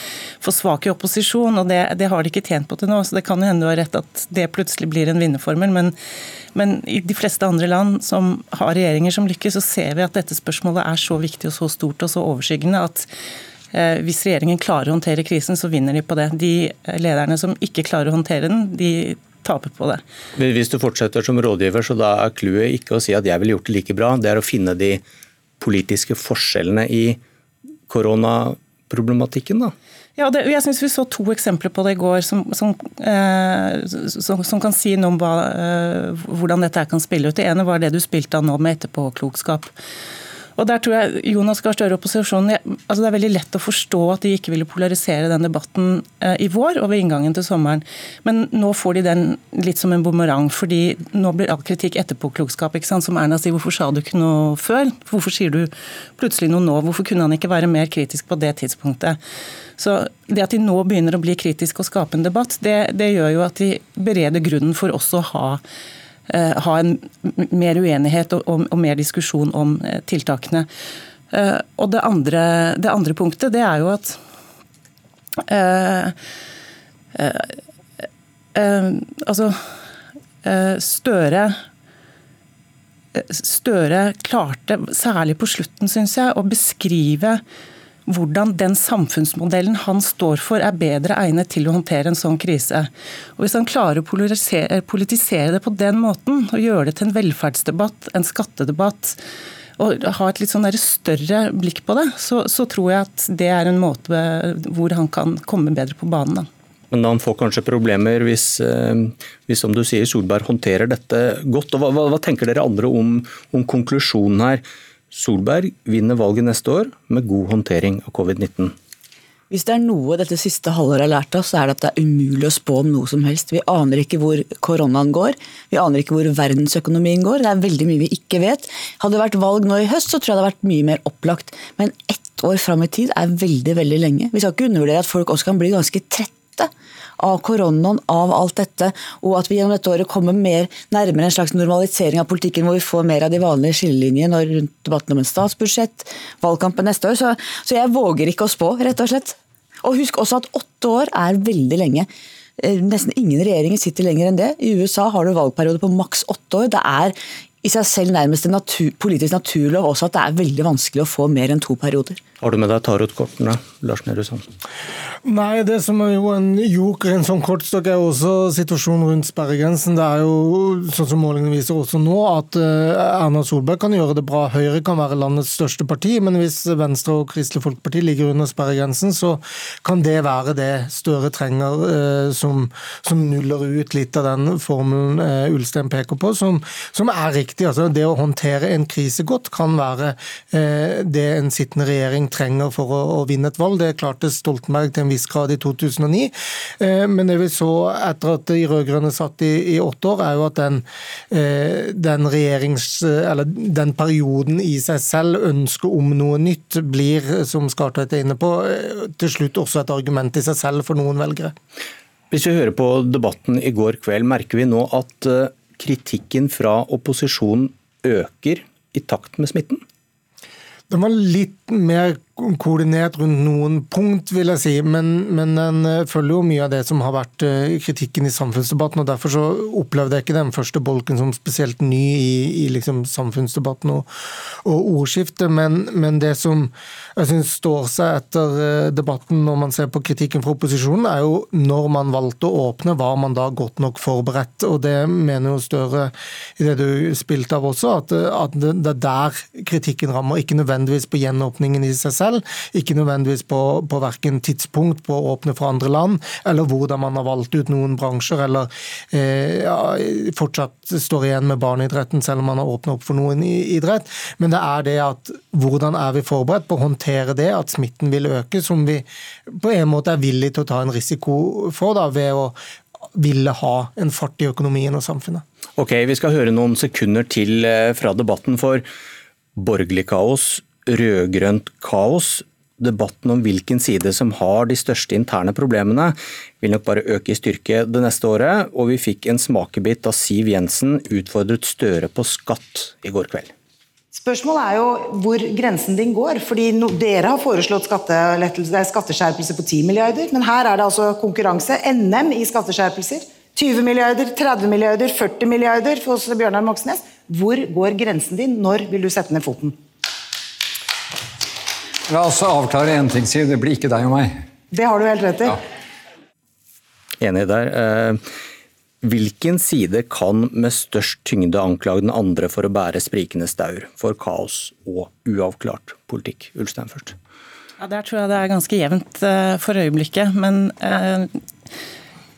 for svake i opposisjon. og det, det, har de ikke tjent på til nå. Så det kan jo hende du har rett at det plutselig blir en vinnerformel. Men, men i de fleste andre land som har regjeringer som lykkes, så ser vi at dette spørsmålet er så viktig og så stort og så overskyggende at hvis regjeringen klarer å håndtere krisen, så vinner de på det. De lederne som ikke klarer å håndtere den, de taper på det. Men Hvis du fortsetter som rådgiver, så da er clouet ikke å si at jeg ville gjort det like bra, det er å finne de politiske forskjellene i koronaproblematikken, da? Ja, det, jeg synes Vi så to eksempler på det i går som, som, eh, som, som kan si noe om hva, eh, hvordan dette kan spille ut. Det ene var det du spilte av nå med etterpåklokskap. Og der tror jeg Jonas Gahr Støre og opposisjonen altså Det er veldig lett å forstå at de ikke ville polarisere den debatten eh, i vår og ved inngangen til sommeren. Men nå får de den litt som en bumerang, fordi nå blir all kritikk etterpåklokskap. ikke? Som Erna sier, hvorfor sa du ikke noe før? Hvorfor sier du plutselig noe nå? Hvorfor kunne han ikke være mer kritisk på det tidspunktet? Så det at de nå begynner å bli kritiske og skape en debatt, det, det gjør jo at de bereder grunnen for også å ha ha en mer uenighet og, og, og mer diskusjon om eh, tiltakene. Eh, og det andre, det andre, punktet, det er jo at Altså Støre Støre klarte, særlig på slutten, syns jeg, å beskrive hvordan den samfunnsmodellen han står for er bedre egnet til å håndtere en sånn krise. Og Hvis han klarer å politisere det på den måten, og gjøre det til en velferdsdebatt, en skattedebatt, og ha et litt sånn større blikk på det, så, så, tror jeg at det er en måte hvor han kan komme bedre på banen. da. Men han får kanskje problemer hvis, eh, hvis som du sier, Solberg håndterer dette godt. Og hva, hva, tenker dere andre om, om konklusjonen her? Solberg vinner valget neste år med god håndtering av covid-19. Hvis det er noe dette siste halvåret har lært oss, så er det at det er umulig å spå om noe som helst. Vi aner ikke hvor koronaen går, vi aner ikke hvor verdensøkonomien går. Det er veldig mye vi ikke vet. Hadde det vært valg nå i høst, så tror jeg det hadde vært mye mer opplagt. Men ett år fram i tid er veldig, veldig lenge. Vi skal ikke undervurdere at folk også kan bli ganske trette av koronaen, av alt dette, og at vi gjennom dette året kommer mer nærmere en slags normalisering av politikken, hvor vi får mer av de vanlige skillelinjene rundt debatten om en statsbudsjett, valgkampen neste år. Så, så jeg våger ikke å spå, rett og slett. Og husk også at åtte år er veldig lenge. Eh, nesten ingen regjeringer sitter lenger enn det. I USA har du valgperiode på maks åtte år. Det er i seg selv nærmest en natur, politisk naturlov også at det er veldig vanskelig å få mer enn to perioder. Har du med deg tarotkortene, Lars Nehru Sand? Nei, det som er jo en joker en sånn kortstokk, er jo også situasjonen rundt sperregrensen. Det er jo, sånn som målingene viser også nå, at eh, Erna Solberg kan gjøre det bra. Høyre kan være landets største parti, men hvis Venstre og Kristelig Folkeparti ligger under sperregrensen, så kan det være det Støre trenger, eh, som, som nuller ut litt av den formelen eh, Ulstein peker på, som, som er riktig. Altså, det å håndtere en krise godt kan være det en sittende regjering trenger for å, å, vinne et valg. Det klarte Stoltenberg til en viss grad i 2009. Eh, men det vi så etter at de rød-grønne satt i, i, åtte år, er jo at den, eh, den, eller den perioden i seg selv, ønsket om noe nytt, blir, som Skartveit er inne på, eh, til slutt også et argument i seg selv for noen velgere. Hvis vi hører på debatten i går kveld, merker vi nå at eh, kritikken fra opposisjonen øker i takt med smitten? Den var litt mer koordinert rundt noen punkt, vil jeg si, men, men, den eh, følger jo mye av det som har vært eh, kritikken i samfunnsdebatten. og Derfor så opplevde jeg ikke den første bolken som spesielt ny i, i liksom samfunnsdebatten og, og ordskiftet. Men, men, det som jeg syns står seg etter eh, debatten når man ser på kritikken fra opposisjonen, er jo når man valgte å åpne, var man da godt nok forberedt? Og det mener jo Støre i det du spilte av også, at, at det er der kritikken rammer, ikke nødvendigvis på gjenåpningen i seg selv selv. Ikke nødvendigvis på, på verken tidspunkt på å åpne for andre land, eller hvordan man har valgt ut noen bransjer, eller eh, ja, fortsatt står igjen med barneidretten selv om man har åpnet opp for noen idrett. Men det er det at hvordan er vi forberedt på å håndtere det, at smitten vil øke, som vi på en måte er villig til å ta en risiko for da, ved å ville ha en fart i økonomien og samfunnet. Ok, Vi skal høre noen sekunder til eh, fra debatten. For borgerlig kaos rød-grønt kaos. Debatten om hvilken side som har de største interne problemene, vil nok bare øke i styrke det neste året, og vi fikk en smakebit da Siv Jensen utfordret Støre på skatt i går kveld. Spørsmålet er jo hvor grensen din går. fordi no, Dere har foreslått skatteskjerpelse på 10 milliarder, men her er det altså konkurranse. NM i skatteskjerpelser. 20 milliarder, 30 milliarder, 40 milliarder for oss Bjørnar Moxnes. Hvor går grensen din? Når vil du sette ned foten? La oss avklare én ting, Siv. Det blir ikke deg og meg. Det har du helt rett i. Ja. Enig der. Eh, hvilken side kan med størst tyngde anklage den andre for å bære sprikende staur for kaos og uavklart politikk? Ulstein først. Ja, Der tror jeg det er ganske jevnt eh, for øyeblikket. Men eh,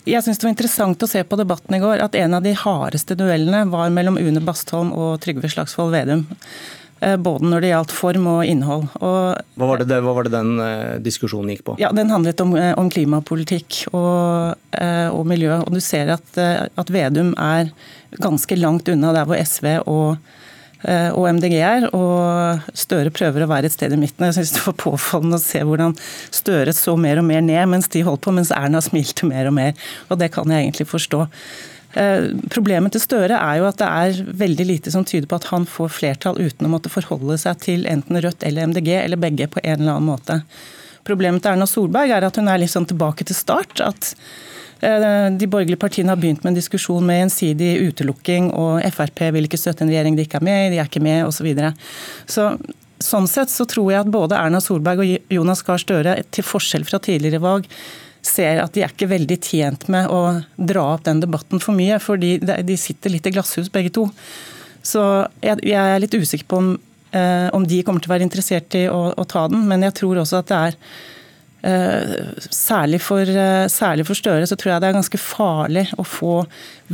jeg syns det var interessant å se på debatten i går at en av de hardeste duellene var mellom Une Bastholm og Trygve Slagsvold Vedum. Eh, både når det gjaldt form og innhold. Og, hva, var det, hva, var det, den uh, diskusjonen gikk på? Ja, Den handlet om, eh, om klimapolitikk og, og, miljø. Og Du ser at, at, Vedum er ganske langt unna der hvor SV og, og MDG er. Og Støre prøver å være et sted i midten. Jeg synes Det var påfallende å se hvordan Støre så mer og mer ned mens de holdt på, mens Erna smilte mer og mer. Og Det kan jeg egentlig forstå. Eh, problemet til Støre er jo at det er veldig lite som tyder på at han får flertall uten å måtte forholde seg til enten Rødt eller MDG, eller begge på en eller annen måte. Problemet til Erna Solberg er at hun er litt sånn tilbake til start. At eh, de borgerlige partiene har begynt med en diskusjon med gjensidig utelukking, og Frp vil ikke støtte en regjering de ikke er med i, de er ikke med, osv. Så, så sånn sett så tror jeg at både Erna Solberg og Jonas Gahr Støre, til forskjell fra tidligere valg, ser at de er ikke veldig tjent med å dra opp den debatten for mye, fordi de sitter litt i glasshus begge to. Så jeg, er litt usikker på om, eh, om, de kommer til å være interessert i å, å, ta den, men jeg tror også at det er eh, særlig, for, eh, for, Støre så tror jeg det er ganske farlig å få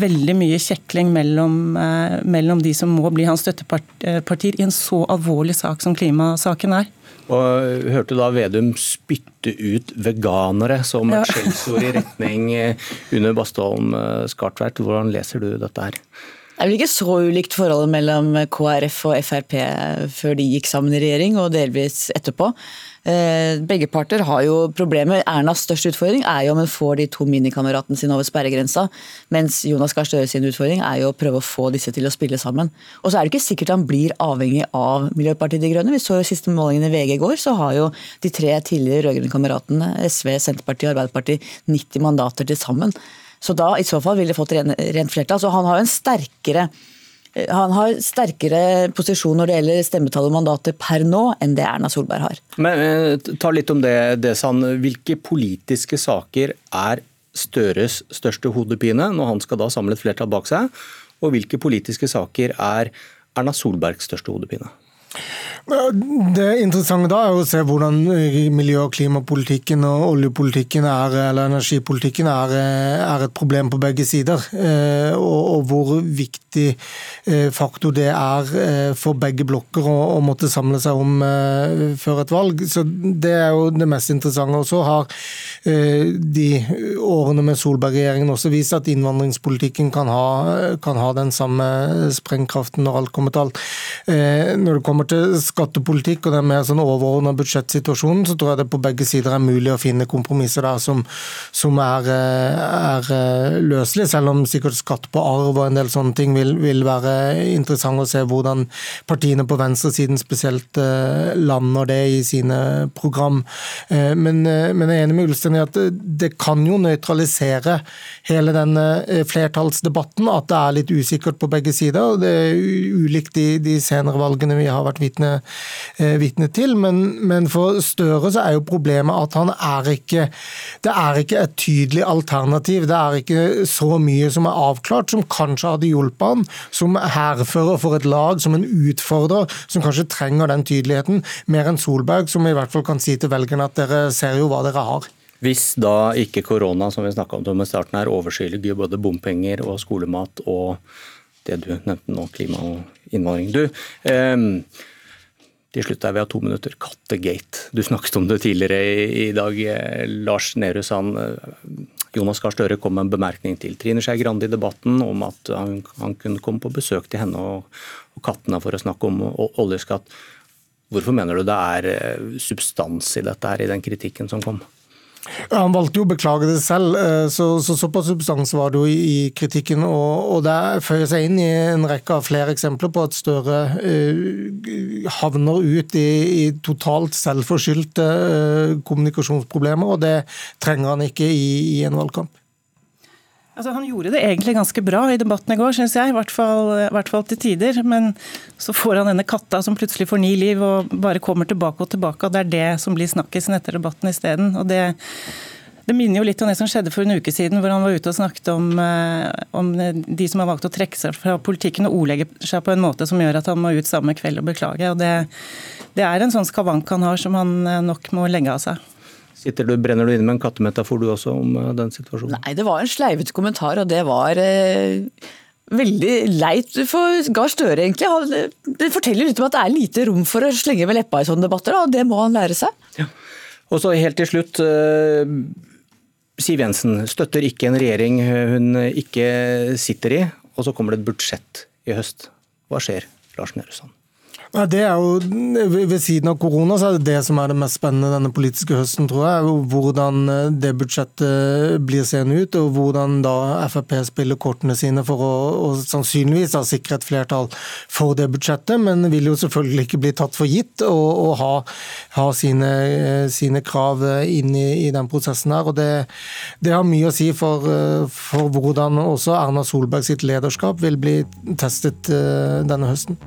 veldig mye kjekling mellom, eh, mellom de som må bli hans støttepartier i en så alvorlig sak som klimasaken er. Og hørte da Vedum spytte ut veganere som et skjellsord i retning eh, under Bastholm eh, Skartveit. Hvordan leser du dette her? Det er vel ikke så ulikt forholdet mellom KrF og Frp før de gikk sammen i regjering, og delvis etterpå. Eh, begge parter har jo problemer. Ernas største utfordring er jo om hun får de to minikameratene sine over sperregrensa, mens Jonas Gahr Støre sin utfordring er jo å prøve å få disse til å spille sammen. Og så er det ikke sikkert han blir avhengig av Miljøpartiet De Grønne. Vi så jo siste målingen i VG i går, så har jo de tre tidligere rød-grønne kameratene, SV, Senterpartiet og Arbeiderpartiet, 90 mandater til sammen. Så da i så fall ville fått rent flertall. Så han har en sterkere han har sterkere posisjon når det gjelder stemmetall og mandater per nå, enn det Erna Solberg har. Men eh, Ta litt om det, Sand. Hvilke politiske saker er Støres største hodepine når han skal da samle et flertall bak seg? Og hvilke politiske saker er Erna Solbergs største hodepine? Det interessante da er å se hvordan miljø- og klimapolitikken og oljepolitikken er, eller energipolitikken er, er et problem på begge sider. Eh, og, og, hvor viktig eh, faktor det er eh, for begge blokker å, å måtte samle seg om før et valg. Så Det er jo det mest interessante. Og så har de årene med Solberg-regjeringen også vist at innvandringspolitikken kan ha, kan ha den samme sprengkraften når alt kommer til alt. Når det kommer til skattepolitikk og den mer sånn overordna budsjettsituasjonen, så tror jeg det på begge sider er mulig å finne kompromisser der som, som er, er eh, løselige, selv om sikkert skatt på arv og en del sånne ting vil, vil være interessant å se hvordan partiene på venstresiden spesielt eh, lander det i sine program. Eh, men, men jeg er enig med Ulstein i at det kan jo nøytralisere hele denne flertallsdebatten, at det er litt usikkert på begge sider. Det er ulikt de, de senere valgene vi har vært vitne Eh, vitne til. Men, men, for Støre så er jo problemet at han er ikke Det er ikke et tydelig alternativ. Det er ikke så mye som er avklart, som kanskje hadde hjulpet han som hærfører for et lag, som en utfordrer, som kanskje trenger den tydeligheten, mer enn Solberg, som i hvert fall kan si til velgerne at dere ser jo hva dere har. Hvis da ikke korona, som vi om med starten her, overskygger både bompenger og skolemat og det du nevnte nå, klima og innvandring. Du, eh, til slutt er vi av to minutter. Kattegate. Du snakket om det tidligere i, dag. Lars Nehru Sand. Jonas Gahr Støre kom med en bemerkning til Trine Skei Grande i debatten om at han, han, kunne komme på besøk til henne og, og kattene for å snakke om oljeskatt. Hvorfor mener du det er eh, substans i dette her, i den kritikken som kom? Ja, han valgte jo å beklage det selv, eh, så, så såpass substans var det jo i, kritikken. Og, og det føyer seg inn i en rekke av flere eksempler på at Støre uh, havner ut i, i totalt selvforskyldte uh, kommunikasjonsproblemer, og det trenger han ikke i, i en valgkamp. Altså, han gjorde det egentlig ganske bra i debatten i går, syns jeg. I hvert, fall, I hvert, fall, til tider. Men så får han denne katta som plutselig får ny liv og bare kommer tilbake og tilbake. og Det er det som blir snakkisen etter debatten isteden. Det, det minner jo litt om det som skjedde for en uke siden, hvor han var ute og snakket om, eh, om de som har valgt å trekke seg fra politikken og ordlegge seg på en måte som gjør at han må ut samme kveld og beklage. og Det, det er en sånn skavank han har som han eh, nok må legge av seg. Sitter du, Brenner du inne med en kattemetafor du også om eh, den situasjonen? Nei, det var en sleivete kommentar, og det var eh, veldig leit for Gahr Støre, egentlig. Det forteller litt om at det er lite rom for å slenge med leppa i sånne debatter, og det må han lære seg. Ja. Og så helt til slutt. Eh, Siv Jensen støtter ikke en regjering hun ikke sitter i, og så kommer det et budsjett i høst. Hva skjer, Lars Nehru Sand? Ja, det er jo, Ved siden av korona så er det det som er det mest spennende denne politiske høsten, tror jeg. Hvordan eh, det budsjettet blir seende ut, og hvordan da Frp spiller kortene sine for å, å sannsynligvis ha sikre et flertall for det budsjettet. Men vil jo selvfølgelig ikke bli tatt for gitt og, og ha, ha sine, eh, sine, krav inn i, i, den prosessen her. og det, det har mye å si for, eh, for hvordan også Erna Solberg sitt lederskap vil bli testet denne høsten.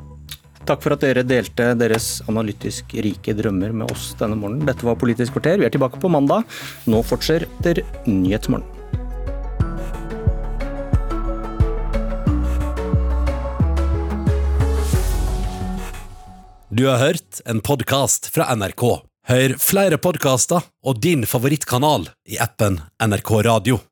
Takk for at dere delte deres analytisk rike drømmer med oss denne morgenen. Dette var Politisk kvarter. Vi er tilbake på mandag. Nå fortsetter Nyhetsmorgen. Du har hørt en podkast fra NRK. Hør flere podkaster og din favorittkanal i appen NRK Radio.